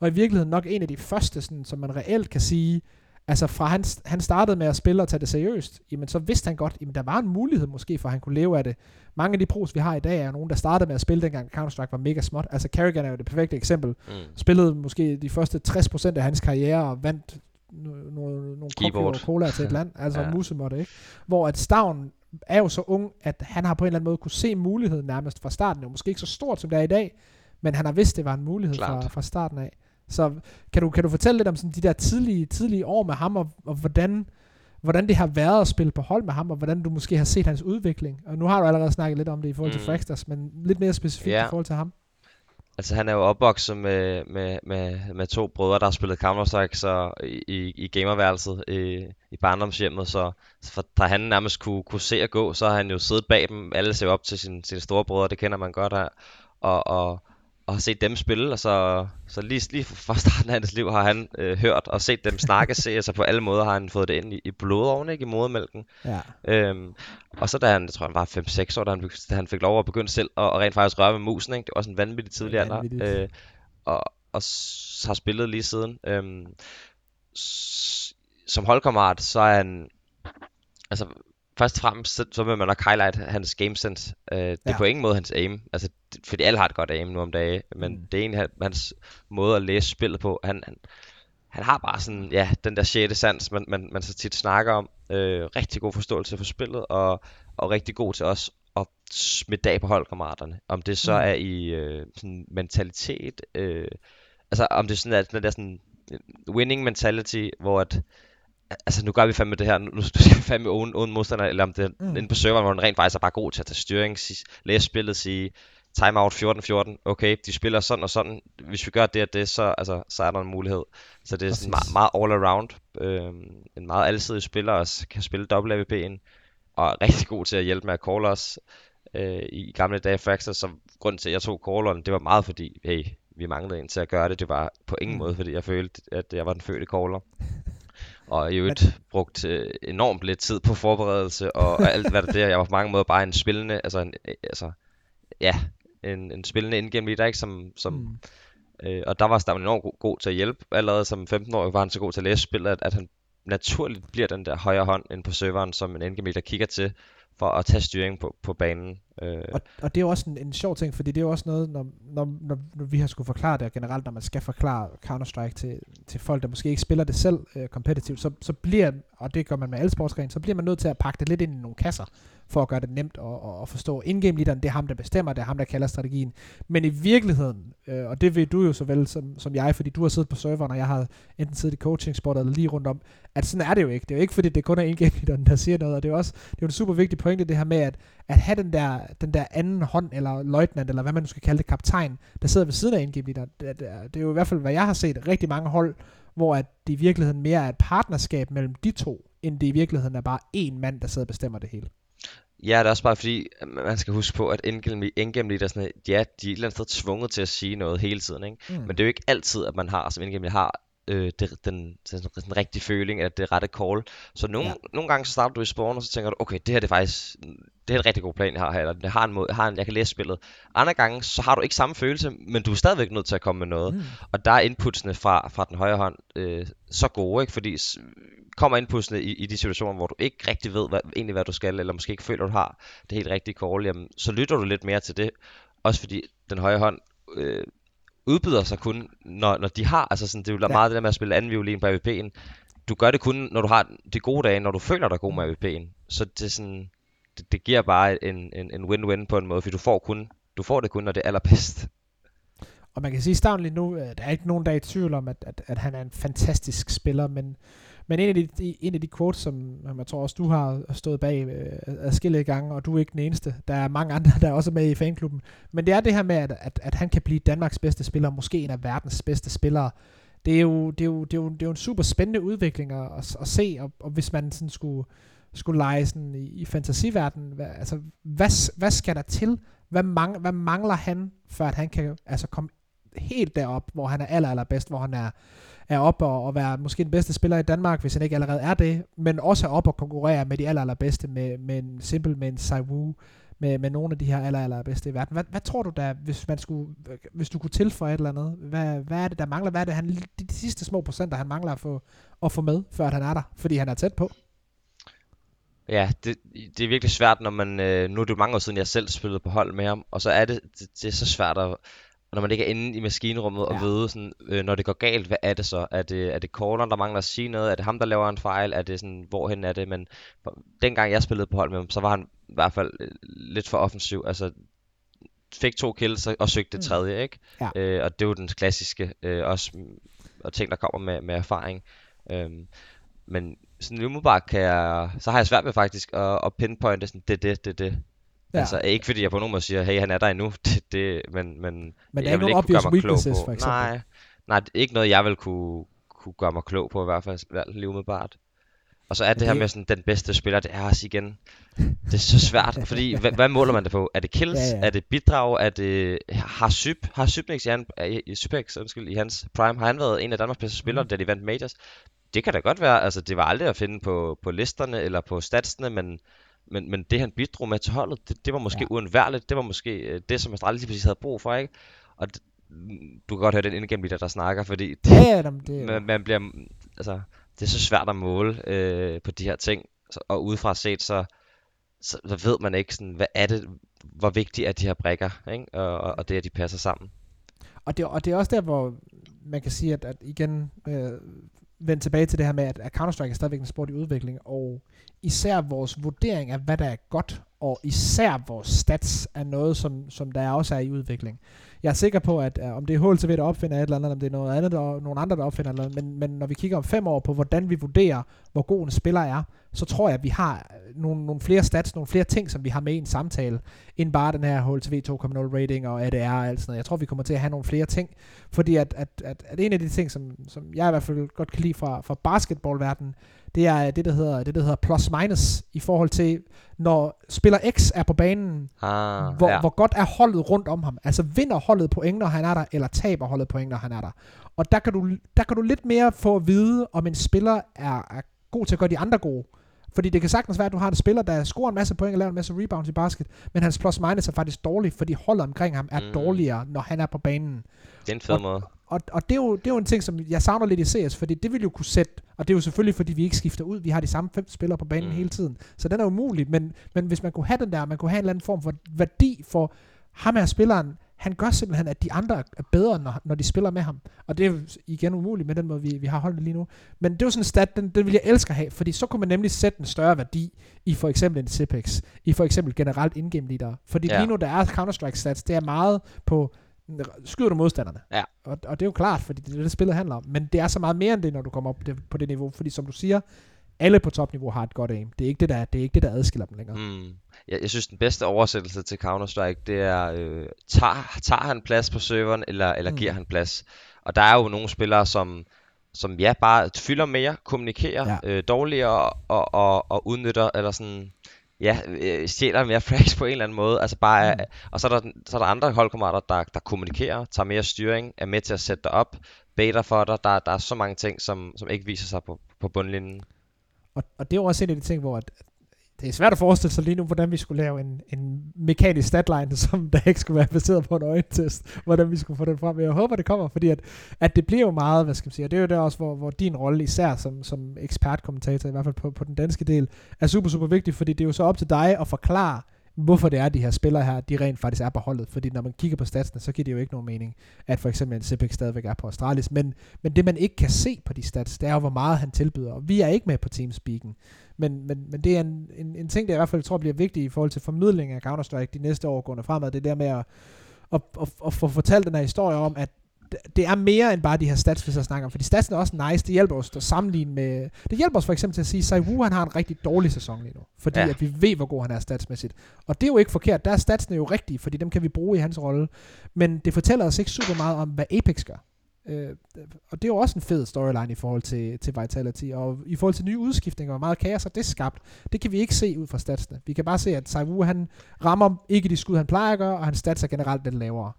Speaker 1: Og i virkeligheden nok en af de første, sådan, som man reelt kan sige, Altså fra han, han startede med at spille og tage det seriøst, jamen så vidste han godt, jamen der var en mulighed måske for, at han kunne leve af det. Mange af de pros, vi har i dag, er nogen, der startede med at spille, dengang Counter-Strike var mega småt. Altså Kerrigan er jo det perfekte eksempel. Mm. Spillede måske de første 60% af hans karriere og vandt nogle, nogle
Speaker 2: Keyboard.
Speaker 1: og cola til et land, altså ja. musemåtte, ikke? Hvor at Stavn er jo så ung, at han har på en eller anden måde kunne se muligheden nærmest fra starten. Det er måske ikke så stort, som det er i dag, men han har vidst, det var en mulighed fra, fra starten af. Så kan du, kan du fortælle lidt om sådan de der tidlige, tidlige år med ham, og, og hvordan, hvordan det har været at spille på hold med ham, og hvordan du måske har set hans udvikling? Og nu har du allerede snakket lidt om det i forhold til mm. Fraxters, men lidt mere specifikt ja. i forhold til ham.
Speaker 2: Altså han er jo opvokset med, med, med, med to brødre, der har spillet Counter-Strike så i, i gamerværelset i, i barndomshjemmet, så, så da han nærmest kunne, kunne se at gå, så har han jo siddet bag dem. Alle ser op til sin, sine store brødre, det kender man godt her. Og, og, og har set dem spille, og så, så lige, lige fra starten af hans liv har han øh, hørt og set dem snakke, se, altså på alle måder har han fået det ind i, i blodoven, ikke, i modermælken. Ja. Øhm, og så da han, jeg tror han var 5-6 år, da han, da han fik lov at begynde selv at, at rent faktisk røre med musen, ikke? det var også en vanvittig tidlig alder, øh, og, og har spillet lige siden. Øhm, som holdkammerat, så er han, altså først og fremmest, så, så vil man nok highlight hans game sense. Uh, det ja. er på ingen måde hans aim. Altså, det, fordi alle har et godt aim nu om dagen. Men mm. det er en hans måde at læse spillet på. Han, han, han har bare sådan, ja, den der sjette sans, man, man, man så tit snakker om. Uh, rigtig god forståelse for spillet, og, og rigtig god til os at smitte af på holdkammeraterne. Om det så mm. er i uh, sådan mentalitet, uh, altså om det sådan er den der sådan winning mentality, hvor at altså nu gør vi fandme det her, nu skal vi fandme uden, uden modstander, eller om det er mm. inde på serveren, hvor den rent faktisk er bare god til at tage styring, sige, læse spillet, sige, timeout 14-14, okay, de spiller sådan og sådan, hvis vi gør det og det, så, altså, så er der en mulighed. Så det er sådan meget, meget all around, øh, en meget alsidig spiller, og kan spille AVP'en, og er rigtig god til at hjælpe med at call os. Øh, I gamle dage Fraxter, så grund til, at jeg tog calleren, det var meget fordi, hey, vi manglede en til at gøre det. Det var på ingen mm. måde, fordi jeg følte, at jeg var den fødte caller og i øvrigt brugt øh, enormt lidt tid på forberedelse og alt hvad der der. Jeg var på mange måder bare en spillende, altså, en, øh, altså ja, en, en spillende indgame leader, ikke? Som, som, mm. øh, og der var Stavn enormt god, god til at hjælpe. Allerede som 15-årig var han så god til at læse spillet, at, at han naturligt bliver den der højre hånd ind på serveren, som en endgame leader kigger til for at tage styring på, på banen.
Speaker 1: Øh. Og, og det er jo også en, en sjov ting, fordi det er jo også noget, når, når, når, når vi har skulle forklare det, og generelt når man skal forklare Counter-Strike til, til folk, der måske ikke spiller det selv øh, kompetitivt, så, så bliver, og det gør man med alle sportsgrene, så bliver man nødt til at pakke det lidt ind i nogle kasser, for at gøre det nemt at, at forstå. Ingame leaderen, det er ham, der bestemmer, det er ham, der kalder strategien. Men i virkeligheden, øh, og det ved du jo så vel som, som jeg, fordi du har siddet på serveren, og jeg har enten siddet i coaching spot eller lige rundt om, at sådan er det jo ikke. Det er jo ikke, fordi det kun er ingame leaderen, der siger noget, og det er jo også det er jo en super vigtig pointe, det her med, at, at have den der, den der anden hånd, eller løjtnant, eller hvad man nu skal kalde det, kaptajn, der sidder ved siden af ingame leaderen. Det, det, er, det er jo i hvert fald, hvad jeg har set, rigtig mange hold, hvor at det i virkeligheden mere er et partnerskab mellem de to, end det i virkeligheden er bare én mand, der sidder og bestemmer det hele.
Speaker 2: Ja, det er også bare fordi, man skal huske på, at endgame leader sådan, ja, de er et eller andet sted tvunget til at sige noget hele tiden, ikke? Mm. Men det er jo ikke altid, at man har, som endgame har, øh, det, den, den, den rigtige føling, at det er rette call. Så nogle, ja. nogle gange så starter du i spawn, og så tænker du, okay, det her det er faktisk det er en rigtig god plan, jeg har her, eller det har en måde, har en, jeg kan læse spillet. Andre gange, så har du ikke samme følelse, men du er stadigvæk nødt til at komme med noget. Mm. Og der er inputsene fra, fra den højre hånd øh, så gode, ikke? fordi kommer inputsene i, i de situationer, hvor du ikke rigtig ved hvad, egentlig, hvad du skal, eller måske ikke føler, du har det helt rigtige call, jamen, så lytter du lidt mere til det. Også fordi den højre hånd øh, udbyder sig kun, når, når de har, altså sådan, det er jo ja. meget det der med at spille anden violin på AVP'en. Du gør det kun, når du har de gode dage, når du føler dig god med AVP'en. Så det er sådan, det, det giver bare en, en, en win-win på en måde, for du får, kun, du får det kun, når det er allerbedst.
Speaker 1: Og man kan sige, at lige nu, der er ikke nogen, der er i tvivl om, at, at, at han er en fantastisk spiller, men, men en, af de, en af de quotes, som jeg tror også, du har stået bag øh, adskillige gange, og du er ikke den eneste, der er mange andre, der er også med i fanklubben, men det er det her med, at, at, at han kan blive Danmarks bedste spiller, måske en af verdens bedste spillere. Det er jo, det er jo, det er jo, det er jo en super spændende udvikling at, at, at se, og, og hvis man sådan skulle, skulle lege sådan i, i fantasiverdenen, hvad, altså, hvad, hvad skal der til? Hvad, mang, hvad mangler han, for at han kan altså, komme helt derop, hvor han er aller, allerbedst, hvor han er, er op og, og være måske den bedste spiller i Danmark, hvis han ikke allerede er det, men også op og konkurrere med de aller, allerbedste, med, med en simpel, med en Saiwu, med, med nogle af de her aller, allerbedste i verden. Hvad, hvad tror du da, hvis, man skulle, hvis du kunne tilføje et eller andet? Hvad, hvad er det, der mangler? Hvad er det, han, de, de sidste små procenter, han mangler at få, at få med, før han er der? Fordi han er tæt på.
Speaker 2: Ja, det, det er virkelig svært, når man... Øh, nu er det jo mange år siden, jeg selv spillede på hold med ham, og så er det, det, det er så svært at når man ikke er inde i maskinrummet ja. og ved, sådan, øh, når det går galt, hvad er det så? Er det, er det corner, der mangler at sige noget? Er det ham, der laver en fejl? Er det sådan, hvorhen er det? Men dengang jeg spillede på hold med ham, så var han i hvert fald øh, lidt for offensiv. Altså, fik to kills og søgte det mm. tredje, ikke? Ja. Øh, og det er jo den klassiske, øh, også og ting, der kommer med, med erfaring. Øhm, men sådan umiddelbart kan jeg, så har jeg svært ved faktisk at, at pinpointe sådan, det det, det det. Ja. Altså ikke fordi jeg på nogen måde siger, hey han er der endnu, det, det, men, men,
Speaker 1: men der er ikke nogen obvious weaknesses for eksempel?
Speaker 2: Nej, nej, det er ikke noget jeg vil kunne, kunne gøre mig klog på i hvert fald lige umiddelbart. Og så er det, det her med sådan, den bedste spiller, det er også igen, det er så svært, fordi hvad, hvad måler man det på? Er det kills? Ja, ja. Er det bidrag? Er det, har Syb, har Sybnex i, han, i, Sybex, undskyld, i hans prime, har han været en af Danmarks bedste spillere, mm. da de vandt Majors? Det kan da godt være, altså det var aldrig at finde på, på listerne eller på statsene, men men, men det han bidrog med til holdet, det, det var måske ja. uundværligt. Det var måske øh, det, som Astralis lige præcis havde brug for, ikke? Og det, du kan godt høre den indgennem der snakker, fordi det,
Speaker 1: ja, ja, det,
Speaker 2: man, man bliver, altså, det er så svært at måle øh, på de her ting. Og udefra set, så, så, så ved man ikke, sådan, hvad er det, hvor vigtige er de her brækker, ikke? Og, og, og det, at de passer sammen.
Speaker 1: Og det, og det er også der, hvor man kan sige, at, at igen, øh, vende tilbage til det her med, at, Counter-Strike er stadigvæk en sport i udvikling, og især vores vurdering af, hvad der er godt, og især vores stats er noget, som, som der også er i udvikling. Jeg er sikker på, at uh, om det er HLTV, der opfinder et eller andet, om det er noget andet, der, nogle andre, der opfinder noget, men, men når vi kigger om fem år på, hvordan vi vurderer, hvor god en spiller er, så tror jeg, at vi har øh, nogle, nogle flere stats, nogle flere ting, som vi har med i en samtale, end bare den her HLTV 2.0 rating og ADR og alt sådan noget. Jeg tror, vi kommer til at have nogle flere ting, fordi at, at, at, at en af de ting, som, som jeg i hvert fald godt kan lide fra, fra basketballverdenen, det er det, der hedder, det, der hedder plus minus i forhold til, når spiller X er på banen,
Speaker 2: ah,
Speaker 1: hvor, ja. hvor godt er holdet rundt om ham. Altså vinder holdet point, når han er der, eller taber holdet point, når han er der. Og der kan du, der kan du lidt mere få at vide, om en spiller er, er god til at gøre de andre gode. Fordi det kan sagtens være, at du har en spiller, der scorer en masse point og laver en masse rebounds i basket, men hans plus minus er faktisk dårlig, fordi holdet omkring ham er mm. dårligere, når han er på banen.
Speaker 2: Det er en fed og, måde.
Speaker 1: Og, og det, er jo, det er jo en ting, som jeg savner lidt i CS, fordi det vil jo kunne sætte, og det er jo selvfølgelig, fordi vi ikke skifter ud, vi har de samme fem spillere på banen mm. hele tiden, så den er umulig, men, men hvis man kunne have den der, man kunne have en eller anden form for værdi for ham her spilleren, han gør simpelthen, at de andre er bedre, når, når de spiller med ham. Og det er igen umuligt med den måde, vi, vi har holdt lige nu. Men det er jo sådan en stat, den, den vil jeg elske at have, fordi så kunne man nemlig sætte en større værdi i for eksempel en Cipex, i for eksempel generelt indgame leader. Fordi ja. lige nu, der er Counter-Strike stats, det er meget på, skyder du modstanderne.
Speaker 2: Ja.
Speaker 1: Og, og det er jo klart, fordi det er det, spillet handler om. Men det er så meget mere end det, når du kommer op på det niveau. Fordi som du siger, alle på topniveau har et godt aim. Det er ikke det, der, det er ikke det, der adskiller dem længere.
Speaker 2: Mm. Jeg, jeg synes, den bedste oversættelse til Counter-Strike, det er, øh, tager, tager han plads på serveren, eller, eller mm. giver han plads? Og der er jo nogle spillere, som, som ja, bare fylder mere, kommunikerer ja. øh, dårligere og, og, og udnytter, eller sådan, ja, øh, stjæler mere frags på en eller anden måde. Altså bare, mm. Og så er, der, så er der andre holdkammerater, der, der kommunikerer, tager mere styring, er med til at sætte dig op, beder for dig. Der, der er så mange ting, som, som ikke viser sig på, på bundlinjen.
Speaker 1: Og, og det er jo også en af de ting, hvor at, det er svært at forestille sig lige nu, hvordan vi skulle lave en, en mekanisk statline, som der ikke skulle være baseret på en øjentest, hvordan vi skulle få den frem. Men jeg håber, det kommer, fordi at, at det bliver jo meget, hvad skal man sige, og det er jo der også, hvor, hvor din rolle især som, som ekspertkommentator, i hvert fald på, på den danske del, er super, super vigtig, fordi det er jo så op til dig at forklare, hvorfor det er, at de her spillere her, de rent faktisk er på holdet. Fordi når man kigger på statsene, så giver det jo ikke nogen mening, at for eksempel en Sipik stadigvæk er på Astralis. Men, men det, man ikke kan se på de stats, det er jo, hvor meget han tilbyder. Og vi er ikke med på Teamspeaken. Men, men, men det er en, en, en ting, der i hvert fald tror bliver vigtig i forhold til formidling af Counter-Strike de næste år gående fremad. Det der med at, at, at, at få fortalt den her historie om, at det er mere end bare de her stats, vi så snakker om. Fordi statsen er også nice. Det hjælper os at sammenligne med... Det hjælper os for eksempel til at sige, at Wu han har en rigtig dårlig sæson lige nu. Fordi ja. at vi ved, hvor god han er statsmæssigt. Og det er jo ikke forkert. Der er statsene jo rigtige, fordi dem kan vi bruge i hans rolle. Men det fortæller os ikke super meget om, hvad Apex gør. Øh, og det er jo også en fed storyline i forhold til, til Vitality. Og i forhold til nye udskiftninger, hvor meget kaos er det skabt, det kan vi ikke se ud fra statsene. Vi kan bare se, at Saivu han rammer ikke de skud, han plejer at gøre, og hans stats er generelt lidt lavere.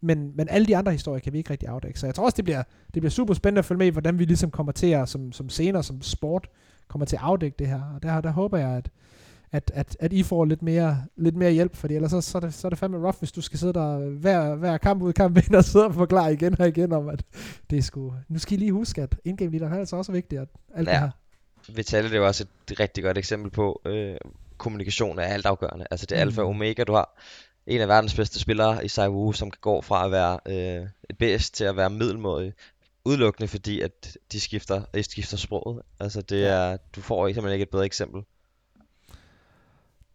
Speaker 1: Men, men alle de andre historier kan vi ikke rigtig afdække. Så jeg tror også, det bliver, det bliver super spændende at følge med i, hvordan vi ligesom kommer til at, som, som scener, som sport, kommer til at afdække det her. Og der, der håber jeg, at, at, at, at I får lidt mere, lidt mere hjælp, fordi ellers så, så, er det, så er det fandme rough, hvis du skal sidde der hver, hver kamp ud kamp ind og sidde og forklare igen og igen om, at det er sgu... Nu skal I lige huske, at indgame leader er altså også vigtigt, at alt ja. det her.
Speaker 2: Vitaly, det er også et rigtig godt eksempel på, øh, kommunikation er altafgørende. Altså det er mm. alfa og omega, du har en af verdens bedste spillere i Sai Wu, som kan gå fra at være øh, et bedst til at være middelmådig, udelukkende fordi, at de skifter, de skifter sproget. Altså det er, du får simpelthen ikke et bedre eksempel.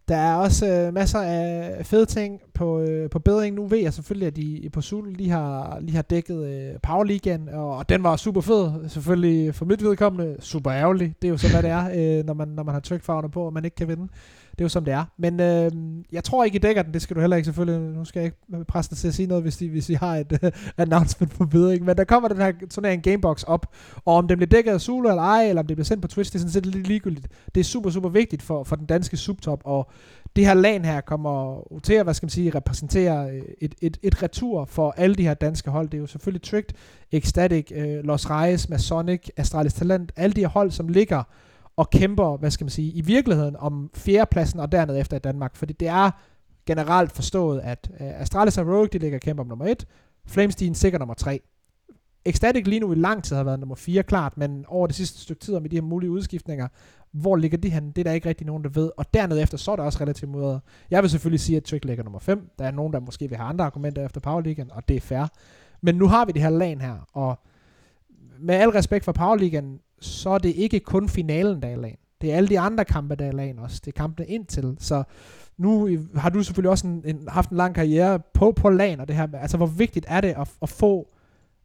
Speaker 1: Der er også øh, masser af fede ting på, øh, på bedring. Nu ved jeg selvfølgelig, at de på Zulu lige har, lige har dækket øh, Power League, og, og den var super fed. Selvfølgelig for mit vedkommende super ærgerlig. Det er jo så, hvad det er, øh, når, man, når man har trickfarverne på, og man ikke kan vinde. Det er jo som det er. Men øh, jeg tror ikke, I dækker den. Det skal du heller ikke selvfølgelig. Nu skal jeg ikke presse dig til at sige noget, hvis I, hvis I har et uh, announcement på bedring. Men der kommer den her turnering Gamebox op. Og om den bliver dækket af Zulu eller ej, eller om det bliver sendt på Twitch, det er sådan set lidt ligegyldigt. Det er super, super vigtigt for, for den danske subtop. Og det her LAN her kommer til at, hvad skal man sige, repræsentere øh, et, et, et retur for alle de her danske hold. Det er jo selvfølgelig Tricked, Ecstatic, øh, Los Reyes, Masonic, Astralis Talent, alle de her hold, som ligger og kæmper, hvad skal man sige, i virkeligheden om fjerdepladsen og dernede efter i Danmark. Fordi det er generelt forstået, at øh, Astralis og Rogue, de ligger og kæmper om nummer 1, Flamestein sikkert nummer 3. Ecstatic lige nu i lang tid har været nummer 4 klart, men over det sidste stykke tid med de her mulige udskiftninger, hvor ligger de hen? Det er der ikke rigtig nogen, der ved. Og dernede efter, så er der også relativt mudret. Jeg vil selvfølgelig sige, at Trick ligger nummer 5. Der er nogen, der måske vil have andre argumenter efter Powerligaen, og det er fair. Men nu har vi det her lag her, og med al respekt for Powerligaen, så er det ikke kun finalen, der er lagen. Det er alle de andre kampe, der er lagen også. Det er kampene indtil. Så nu har du selvfølgelig også en, en, haft en lang karriere på, på LAN, og det her, altså hvor vigtigt er det at, at få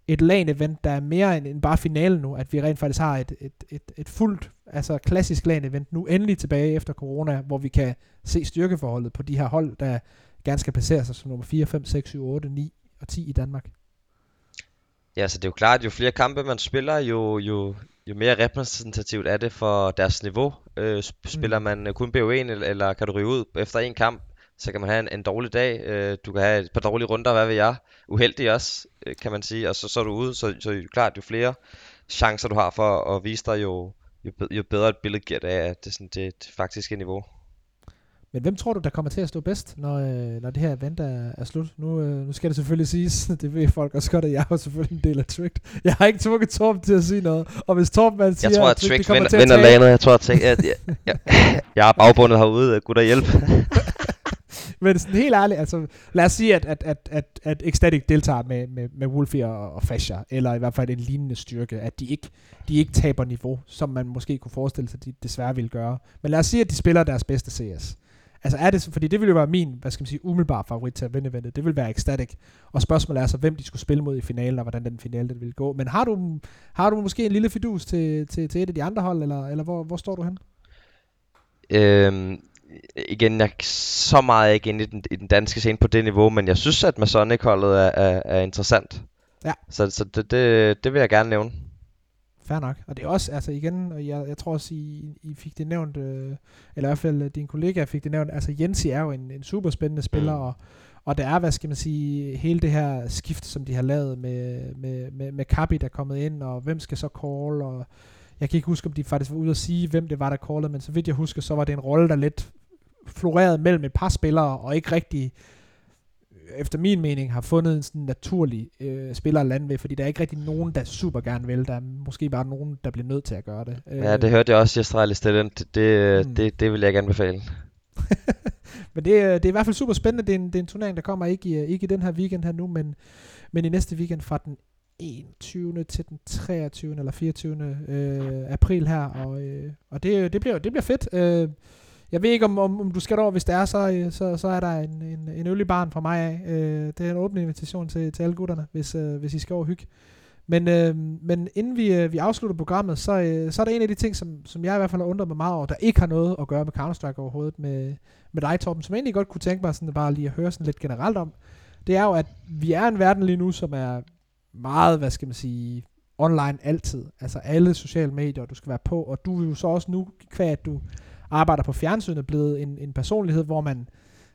Speaker 1: et LAN-event, der er mere end, end bare finalen nu, at vi rent faktisk har et, et, et, et fuldt, altså klassisk LAN-event nu endelig tilbage efter corona, hvor vi kan se styrkeforholdet på de her hold, der gerne skal placere sig som nummer 4, 5, 6, 7, 8, 9 og 10 i Danmark.
Speaker 2: Ja, så det er jo klart, at jo flere kampe man spiller, jo, jo, jo mere repræsentativt er det for deres niveau. Øh, spiller mm. man kun BO1, eller, eller kan du ryge ud efter en kamp, så kan man have en, en dårlig dag. Øh, du kan have et par dårlige runder, hvad ved jeg. Uheldig også, øh, kan man sige. Og så, så er du ude, så, så er klart, jo flere chancer du har for at vise dig, jo, jo, jo bedre et billede giver det af det, sådan, det, det faktiske niveau.
Speaker 1: Men hvem tror du, der kommer til at stå bedst, når, øh, når det her event er, er slut? Nu, øh, nu skal det selvfølgelig siges, det ved folk også godt, at jeg er selvfølgelig en del af Tricked. Jeg har ikke tvunget Torben til at sige noget. Og hvis Torben man siger,
Speaker 2: jeg tror, at Tricked vinder, vinder lanet. Jeg tror, at jeg, jeg, jeg, jeg, er bagbundet herude. Gud hjælp.
Speaker 1: Men sådan helt ærligt, altså, lad os sige, at, at, at, at, at Ecstatic deltager med, med, med Wolfie og, og Fasher, eller i hvert fald en lignende styrke, at de ikke, de ikke taber niveau, som man måske kunne forestille sig, de desværre ville gøre. Men lad os sige, at de spiller deres bedste CS. Altså er det, fordi det ville jo være min, hvad skal man sige, umiddelbare favorit til at vinde eventet. Det vil være Ecstatic. Og spørgsmålet er så, hvem de skulle spille mod i finalen, og hvordan den finale den ville gå. Men har du, har du måske en lille fidus til, til, til et af de andre hold, eller, eller hvor, hvor står du hen?
Speaker 2: Øhm, igen, jeg så meget ikke inde i den, i den danske scene på det niveau, men jeg synes, at Masonic-holdet er, er, er interessant.
Speaker 1: Ja.
Speaker 2: Så, så det, det, det vil jeg gerne nævne.
Speaker 1: Fair nok. Og det er også, altså igen, og jeg, jeg tror også, I, I fik det nævnt, øh, eller i hvert fald øh, din kollega fik det nævnt, altså Jensi er jo en, en super spændende spiller, mm. og, og der er, hvad skal man sige, hele det her skift, som de har lavet med, med, med, med Kabi, der er kommet ind, og hvem skal så call, og jeg kan ikke huske, om de faktisk var ude at sige, hvem det var, der callede, men så vidt jeg husker, så var det en rolle, der lidt florerede mellem et par spillere, og ikke rigtig efter min mening, har fundet en sådan naturlig øh, spiller at lande ved, fordi der er ikke rigtig nogen, der super gerne vil. Der er måske bare nogen, der bliver nødt til at gøre det.
Speaker 2: Ja, det hørte jeg også i Australis Talent. Det, det, mm. det, det vil jeg gerne befale.
Speaker 1: men det, det er i hvert fald super spændende. Det er en, det er en turnering, der kommer ikke i, ikke i den her weekend her nu, men, men i næste weekend fra den 21. til den 23. eller 24. Øh, april her, og, øh, og det, det, bliver, det bliver fedt. Øh, jeg ved ikke, om, om, om du skal over, hvis det er, så, øh, så, så er der en, en, en øl i barn fra mig af. Øh, det er en åben invitation til, til alle gutterne, hvis, øh, hvis I skal over hygge. Men, øh, men inden vi, øh, vi afslutter programmet, så, øh, så er der en af de ting, som, som jeg i hvert fald har undret mig meget over, der ikke har noget at gøre med Counter-Strike overhovedet, med, med dig, Torben, som jeg egentlig godt kunne tænke mig sådan, bare lige at høre sådan lidt generelt om. Det er jo, at vi er en verden lige nu, som er meget, hvad skal man sige, online altid. Altså alle sociale medier, du skal være på, og du er jo så også nu, kvad at du arbejder på fjernsynet, blevet en, en personlighed, hvor man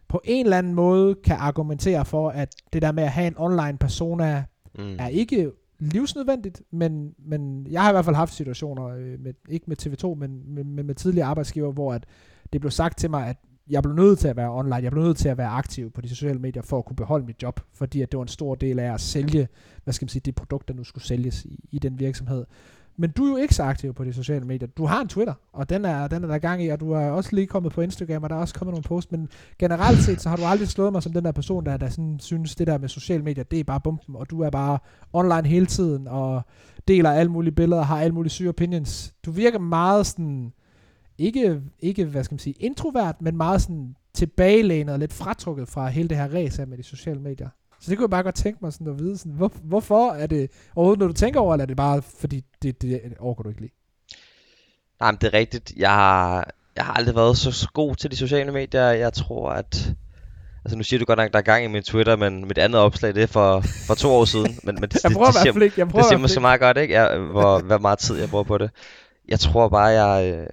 Speaker 1: på en eller anden måde kan argumentere for, at det der med at have en online persona mm. er ikke livsnødvendigt, men, men jeg har i hvert fald haft situationer, øh, med, ikke med TV2, men med, med, med tidligere arbejdsgiver, hvor at det blev sagt til mig, at jeg blev nødt til at være online, jeg blev nødt til at være aktiv på de sociale medier for at kunne beholde mit job, fordi at det var en stor del af at sælge, hvad skal man sige, det produkt, der nu skulle sælges i, i den virksomhed. Men du er jo ikke så aktiv på de sociale medier. Du har en Twitter, og den er, den er der gang i, og du er også lige kommet på Instagram, og der er også kommet nogle posts, men generelt set, så har du aldrig slået mig som den der person, der, der sådan synes, det der med sociale medier, det er bare bumpen, og du er bare online hele tiden, og deler alle mulige billeder, har alle mulige syge opinions. Du virker meget sådan, ikke, ikke hvad skal man sige, introvert, men meget sådan tilbagelænet og lidt fratrukket fra hele det her race med de sociale medier. Så det kunne jeg bare godt tænke mig sådan at vide, sådan, hvor, hvorfor er det overhovedet, når du tænker over, eller er det bare, fordi det, det overgår du ikke lige?
Speaker 2: Nej, men det er rigtigt. Jeg har, jeg har aldrig været så god til de sociale medier. Jeg tror, at... Altså nu siger du godt nok, der er gang i min Twitter, men mit andet opslag, det er for, for to år siden. Men, men det,
Speaker 1: jeg prøver
Speaker 2: det,
Speaker 1: det, siger, jeg prøver
Speaker 2: det siger måske meget godt, ikke? Jeg, hvor, hvor meget tid jeg bruger på det. Jeg tror bare, jeg... Øh,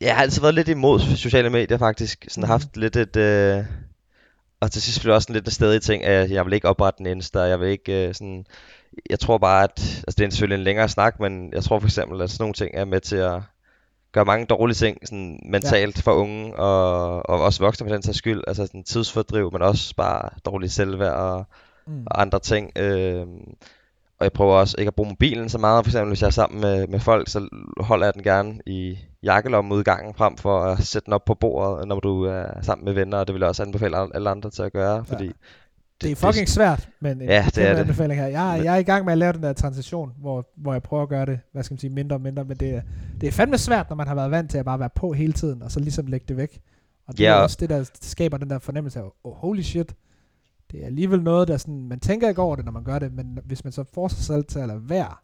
Speaker 2: jeg har altid været lidt imod sociale medier, faktisk. Sådan mm. haft lidt et... Øh, og til sidst blev det også sådan lidt et stadig ting, at jeg vil ikke oprette en Insta, jeg vil ikke øh, sådan... Jeg tror bare, at... Altså det er selvfølgelig en længere snak, men jeg tror for eksempel, at sådan nogle ting er med til at gøre mange dårlige ting sådan mentalt ja. for unge, og, og også voksne for den sags skyld. Altså sådan tidsfordriv, men også bare dårlig selvværd og, mm. og andre ting. Øh, og jeg prøver også ikke at bruge mobilen så meget. For eksempel hvis jeg er sammen med, med folk, så holder jeg den gerne i jakkelommeudgangen frem for at sætte den op på bordet, når du er sammen med venner. Og det vil jeg også anbefale alle andre til at gøre, fordi... Ja.
Speaker 1: Det, det er fucking det, svært, men ja, det er anbefaling her. Jeg, jeg er i gang med at lave den der transition, hvor, hvor jeg prøver at gøre det, hvad skal man sige, mindre og mindre, men det, det er fandme svært, når man har været vant til at bare være på hele tiden, og så ligesom lægge det væk. Og det ja. er også det, der skaber den der fornemmelse af, oh, holy shit, det er alligevel noget, der sådan, man tænker ikke over det, når man gør det, men hvis man så får sig selv til at lade være,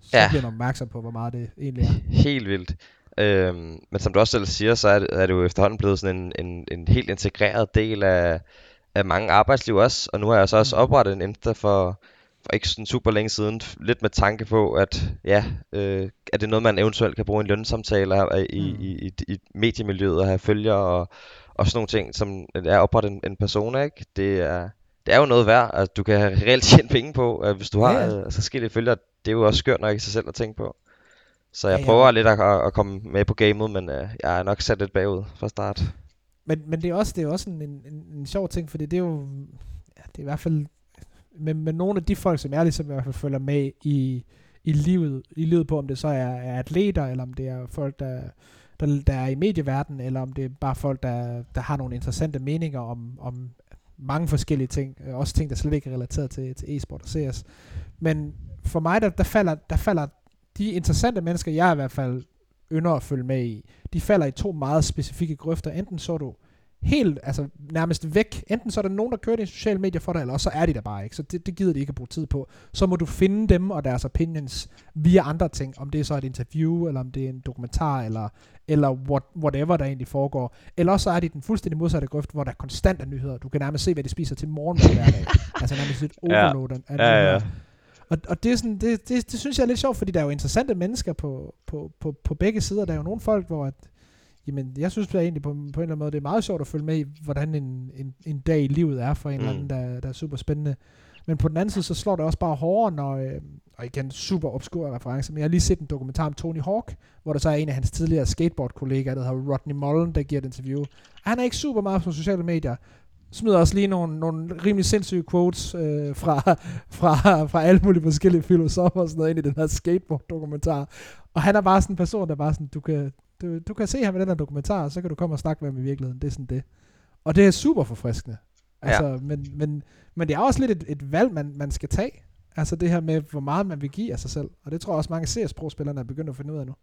Speaker 1: så ja. bliver man opmærksom på, hvor meget det egentlig er.
Speaker 2: Helt vildt. Øhm, men som du også selv siger, så er det, er det jo efterhånden blevet sådan en, en, en helt integreret del af, af mange arbejdsliv også, og nu har jeg så også mm. oprettet en Insta for, for ikke sådan super længe siden, lidt med tanke på, at ja, øh, er det noget, man eventuelt kan bruge i en lønsamtale i, mm. i, i, i mediemiljøet og have følgere og, og sådan nogle ting, som er oprettet en, en person, ikke? Det er, det er jo noget værd, at du kan reelt tjene penge på, at hvis du har ja, ja. Øh, så skille følgere, det er jo også skørt nok i sig selv at tænke på. Så jeg ja, ja. prøver lidt at, at, komme med på gamet, men uh, jeg er nok sat lidt bagud fra start.
Speaker 1: Men, men det er også, det er også en, en, en, en sjov ting, fordi det er jo, ja, det er i hvert fald, med, med nogle af de folk, som jeg ligesom i hvert fald følger med i, i livet, i livet på, om det så er, er atleter, eller om det er folk, der, der, der er i medieverdenen, eller om det er bare folk, der, der har nogle interessante meninger om, om mange forskellige ting, øh, også ting, der slet ikke er relateret til, til e-sport og CS. Men for mig, der, der, falder, der falder de interessante mennesker, jeg i hvert fald ynder at følge med i, de falder i to meget specifikke grøfter. Enten så du du helt, altså nærmest væk. Enten så er der nogen, der kører dine sociale medier for dig, eller også så er de der bare ikke. Så det, det gider de ikke at bruge tid på. Så må du finde dem og deres opinions via andre ting. Om det er så et interview, eller om det er en dokumentar, eller, eller what, whatever der egentlig foregår. Eller så er de den fuldstændig modsatte grøft, hvor der er konstant nyheder. Du kan nærmest se, hvad de spiser til morgen hver dag. altså nærmest et overload ja. af. Ja, ja. Og, og det, er sådan, det, det, det, synes jeg er lidt sjovt, fordi der er jo interessante mennesker på, på, på, på begge sider. Der er jo nogle folk, hvor at, jamen, jeg synes det er egentlig på, på en eller anden måde, det er meget sjovt at følge med i, hvordan en, en, en dag i livet er for en mm. eller anden, der, der er super spændende. Men på den anden side, så slår det også bare hårdere, når, øh, og igen, super obskur reference, men jeg har lige set en dokumentar om Tony Hawk, hvor der så er en af hans tidligere skateboard-kollegaer, der hedder Rodney Mullen, der giver et interview. Han er ikke super meget på sociale medier, smider også lige nogle, nogle rimelig sindssyge quotes øh, fra, fra, fra alle mulige forskellige filosofer og sådan noget ind i den her skateboard-dokumentar. Og han er bare sådan en person, der bare sådan, du kan, du, du kan se ham i den her dokumentar, og så kan du komme og snakke med ham i virkeligheden. Det er sådan det. Og det er super forfriskende. Altså, ja. men, men, men det er også lidt et, et valg, man, man skal tage. Altså det her med, hvor meget man vil give af sig selv. Og det tror jeg også mange CS Pro-spillerne er begyndt at finde ud af nu.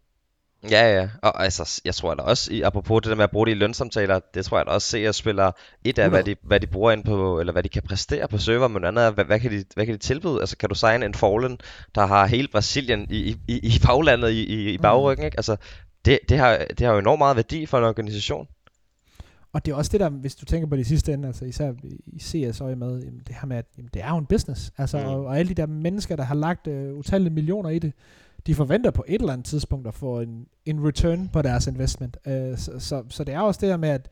Speaker 2: Ja, ja. Og altså, jeg tror da også, i, apropos det der med at bruge det i lønsamtaler, det tror jeg da også, at spiller et af, hvad de, hvad de bruger ind på, eller hvad de kan præstere på server, men andet er, hvad, hvad, kan de, hvad kan de tilbyde? Altså, kan du signe en Fallen, der har hele Brasilien i, i, i baglandet i, i, i bagryggen, mm. ikke? Altså, det, det, har, det har jo enormt meget værdi for en organisation.
Speaker 1: Og det er også det der, hvis du tænker på det sidste ende, altså især i CS øje med, jamen det her med, at jamen det er jo en business, altså, mm. og, og alle de der mennesker, der har lagt uh, utallige millioner i det, de forventer på et eller andet tidspunkt at få en, en return på deres investment. Øh, så, så, så det er også det der med, at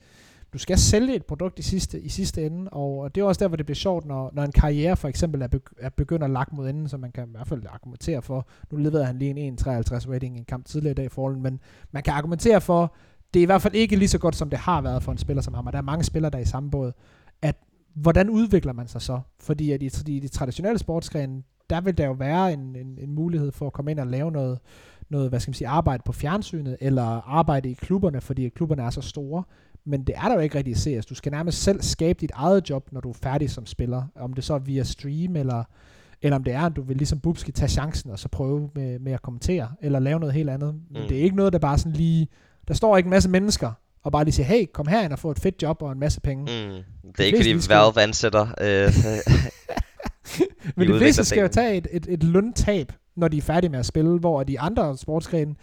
Speaker 1: du skal sælge et produkt i sidste, i sidste ende, og det er også der, hvor det bliver sjovt, når, når en karriere for eksempel er, begy- er begyndt at lagt mod enden, så man kan i hvert fald argumentere for, nu leverede han lige en 1,53 rating i en kamp tidligere i dag i Fallen, men man kan argumentere for, det er i hvert fald ikke lige så godt, som det har været for en spiller som ham, og der er mange spillere, der er i samme båd, at hvordan udvikler man sig så? Fordi at i, de, de traditionelle sportsgrene, der vil der jo være en, en, en mulighed for at komme ind og lave noget, noget, hvad skal man sige, arbejde på fjernsynet, eller arbejde i klubberne, fordi klubberne er så store. Men det er der jo ikke rigtig i CS. Du skal nærmest selv skabe dit eget job, når du er færdig som spiller. Om det så er via stream, eller, eller om det er, at du vil ligesom Bubski tage chancen, og så prøve med, med at kommentere, eller lave noget helt andet. Men mm. det er ikke noget, der bare sådan lige... Der står ikke en masse mennesker, og bare lige siger, hey, kom her ind og få et fedt job og en masse penge. Mm.
Speaker 2: Det er ikke fordi Valve ansætter. Øh,
Speaker 1: Men de fleste skal jo tage et, et, et løntab, når de er færdige med at spille, hvor de andre sportsgrene,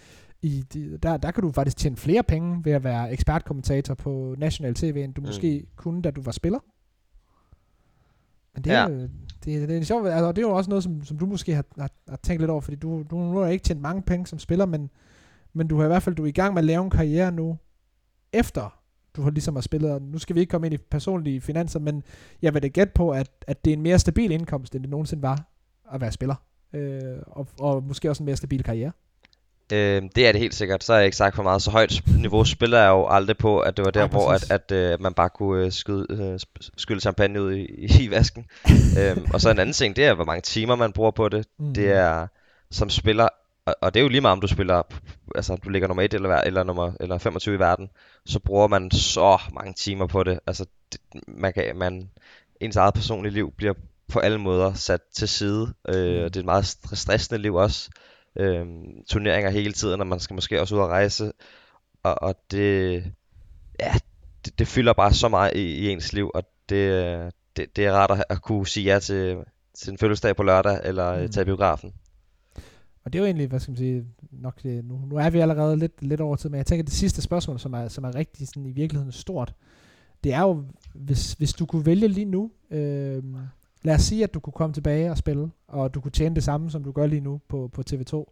Speaker 1: i de, der, der kan du faktisk tjene flere penge ved at være ekspertkommentator på national tv, end du mm. måske kunne, da du var spiller. Men det er, ja. det, det, det er sjovt, altså, det er jo også noget, som, som du måske har, har, har tænkt lidt over, fordi du, du nu har ikke tjent mange penge som spiller, men, men du har i hvert fald du er i gang med at lave en karriere nu, efter du har ligesom har spillet, og nu skal vi ikke komme ind i personlige finanser, men jeg vil da gætte på, at, at det er en mere stabil indkomst, end det nogensinde var at være spiller, øh, og, og måske også en mere stabil karriere.
Speaker 2: Øh, det er det helt sikkert. Så har jeg ikke sagt for meget. Så højt niveau spiller jeg jo aldrig på, at det var der, Ej, hvor at, at, uh, man bare kunne uh, skyde, uh, skylle champagne ud i, i vasken. øhm, og så en anden ting, det er, hvor mange timer man bruger på det. Mm. Det er som spiller, og, og det er jo lige meget, om du spiller, altså du ligger nummer 1 eller, eller, nummer, eller 25 i verden, så bruger man så mange timer på det. Altså, det, man kan, man, ens eget personlige liv bliver på alle måder sat til side. Øh, mm. det er et meget stressende liv også øh, turneringer hele tiden, og man skal måske også ud og rejse. Og, og det, ja, det, det fylder bare så meget i, i ens liv, og det, det, det er rart at, at kunne sige ja til, til en fødselsdag på lørdag, eller mm. tage biografen.
Speaker 1: Og det er jo egentlig, hvad skal man sige, nok det, nu, nu er vi allerede lidt, lidt over tid, men jeg tænker, det sidste spørgsmål, som er, som er rigtig sådan, i virkeligheden stort, det er jo, hvis, hvis du kunne vælge lige nu, øh, lad os sige, at du kunne komme tilbage og spille, og du kunne tjene det samme, som du gør lige nu på, på TV2,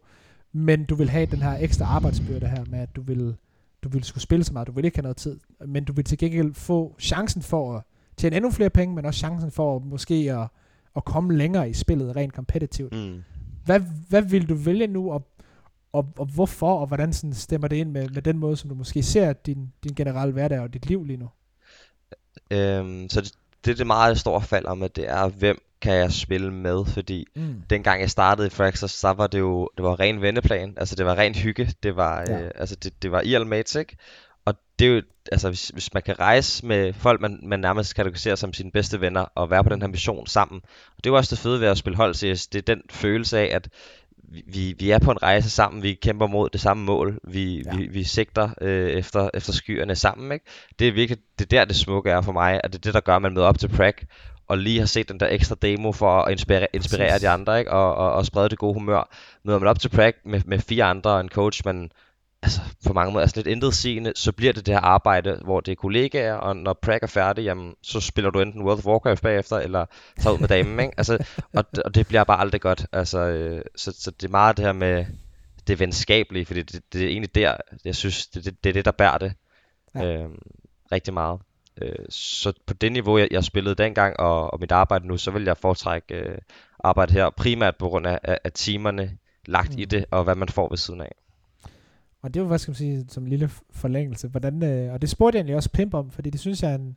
Speaker 1: men du vil have den her ekstra arbejdsbyrde her med, at du vil, du vil skulle spille så meget, du vil ikke have noget tid, men du vil til gengæld få chancen for at tjene endnu flere penge, men også chancen for måske at, at komme længere i spillet rent kompetitivt. Mm. Hvad, hvad vil du vælge nu, og, og, og hvorfor, og hvordan sådan stemmer det ind med, med den måde, som du måske ser din, din generelle hverdag og dit liv lige nu?
Speaker 2: Øhm, så det, det, det meget store fald om, at det er, hvem kan jeg spille med, fordi mm. dengang jeg startede i Fraxers, så var det jo det var ren venneplan, altså det var ren hygge, det var, ja. øh, altså det, det var IL mates, ikke? Og det er jo, altså hvis, hvis man kan rejse med folk, man, man nærmest kategoriserer som sine bedste venner, og være på den her mission sammen, og det er jo også det fede ved at spille hold CS, det er den følelse af, at vi, vi er på en rejse sammen, vi kæmper mod det samme mål, vi, ja. vi, vi sigter øh, efter, efter skyerne sammen, ikke? Det er virkelig, det er der det smukke er for mig, at det er det, der gør, at man møder op til Prag, og lige har set den der ekstra demo for at inspirere, inspirere de andre, ikke? Og, og, og sprede det gode humør. Møder man op til Prag med, med fire andre og en coach, man altså på mange måder er altså lidt intet sigende, så bliver det det her arbejde, hvor det er kollegaer, og når Prag er færdig, jamen, så spiller du enten World of Warcraft bagefter, eller tager ud med damen, ikke? Altså, og, og det bliver bare aldrig godt. Altså, øh, så, så det er meget det her med det venskabelige, fordi det, det er egentlig der, jeg synes, det, det, det er det, der bærer det ja. øh, rigtig meget. Øh, så på det niveau, jeg, jeg spillede dengang, og, og mit arbejde nu, så vil jeg foretrække øh, arbejde her, primært på grund af, af, af timerne lagt mm. i det, og hvad man får ved siden af.
Speaker 1: Og det var, hvad skal man sige, som en lille forlængelse. Hvordan, øh, og det spurgte jeg egentlig også Pimp om, fordi det synes jeg er en,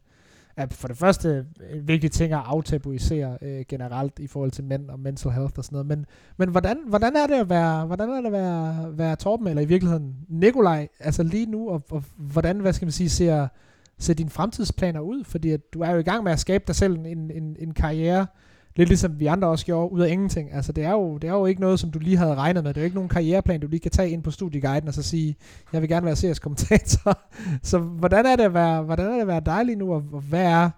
Speaker 1: er for det første en vigtig ting at aftabuisere øh, generelt i forhold til mænd og mental health og sådan noget. Men, men hvordan, hvordan er det at være, hvordan er det at være, være Torben, eller i virkeligheden Nikolaj, altså lige nu, og, og hvordan, hvad skal man sige, ser, ser dine fremtidsplaner ud? Fordi at du er jo i gang med at skabe dig selv en, en, en karriere, lidt ligesom vi andre også gjorde, ud af ingenting. Altså det er, jo, det er jo ikke noget, som du lige havde regnet med. Det er jo ikke nogen karriereplan, du lige kan tage ind på studieguiden og så sige, jeg vil gerne være seriøs kommentator. så hvordan er det at være, hvordan er det at være dig lige nu, og hvad er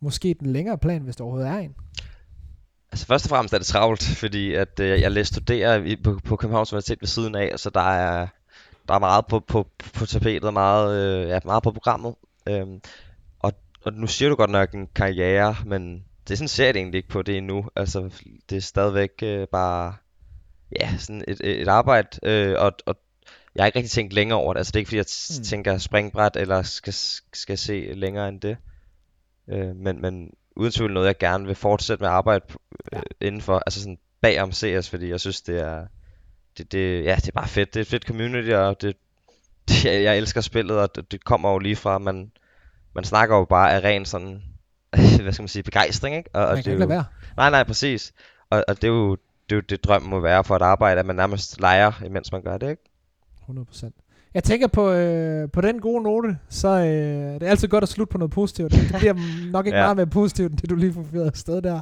Speaker 1: måske den længere plan, hvis der overhovedet er en?
Speaker 2: Altså først og fremmest er det travlt, fordi at øh, jeg læser studerer på, på Københavns Universitet ved siden af, så der er, der er meget på, på, på tapetet, meget, øh, ja, meget på programmet. Øhm, og, og nu siger du godt nok en karriere, men det sådan ser jeg det egentlig ikke på det endnu. Altså, det er stadigvæk øh, bare, ja, sådan et, et arbejde, øh, og, og jeg har ikke rigtig tænkt længere over det. Altså, det er ikke fordi, jeg mm. tænker springbræt, eller skal, skal se længere end det. Øh, men, men uden tvivl noget, jeg gerne vil fortsætte med at arbejde øh, ja. indenfor, altså sådan bagom CS, fordi jeg synes, det er, det, det, ja, det er bare fedt. Det er et fedt community, og det, jeg, jeg elsker spillet, og det, det kommer jo lige fra, man, man snakker jo bare af ren sådan, hvad skal man sige, begejstring, ikke?
Speaker 1: Og,
Speaker 2: og
Speaker 1: man
Speaker 2: det
Speaker 1: kan ikke lade være.
Speaker 2: Nej, nej, præcis. Og, og det er jo det, er jo det drøm må være for at arbejde, at man nærmest leger, imens man gør det, ikke?
Speaker 1: 100%. Jeg tænker på, øh, på den gode note, så øh, det er altid godt at slutte på noget positivt. Det bliver nok ikke ja. meget mere positivt, end det du lige får afsted der.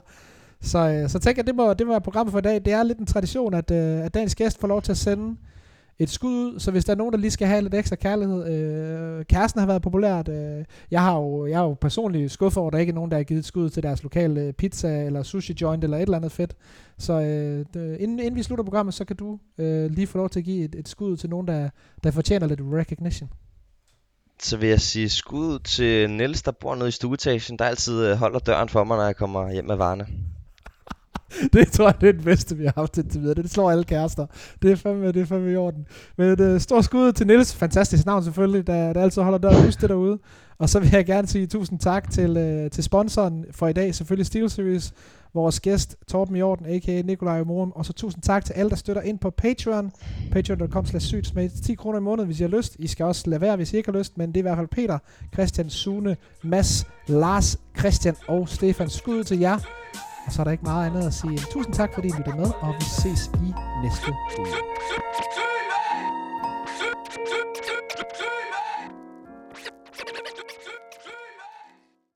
Speaker 1: Så, øh, så tænker jeg, det må, det må være programmet for i dag. Det er lidt en tradition, at, øh, at dagens gæst får lov til at sende et skud ud, så hvis der er nogen, der lige skal have lidt ekstra kærlighed, øh, kæresten har været populært, øh, jeg har jo, jeg har jo personligt skuffet over, at der ikke er nogen, der har givet et skud til deres lokale pizza, eller sushi joint, eller et eller andet fedt, så øh, inden, inden vi slutter programmet, så kan du øh, lige få lov til at give et, et skud til nogen, der, der fortjener lidt recognition.
Speaker 2: Så vil jeg sige skud til Niels, der bor nede i stueetagen, der altid øh, holder døren for mig, når jeg kommer hjem med varerne.
Speaker 1: det tror jeg, det er det bedste, vi har haft indtil videre. Det slår alle kærester. Det er fandme, det er fandme i orden. Men et uh, stort skud til Nils. Fantastisk navn selvfølgelig, der, der altid holder døren. lyst det derude. Og så vil jeg gerne sige tusind tak til, uh, til sponsoren for i dag, selvfølgelig Steel Series, vores gæst Torben Jorden, a.k.a. Nikolaj Morum. Og så tusind tak til alle, der støtter ind på Patreon. Patreon.com slash 10 kroner i måneden, hvis I har lyst. I skal også lade være, hvis I ikke har lyst. Men det er i hvert fald Peter, Christian, Sune, Mads, Lars, Christian og Stefan. Skud til jer. Og så er der ikke meget andet at sige end tusind tak, fordi I lyttede med, og vi ses i næste uge.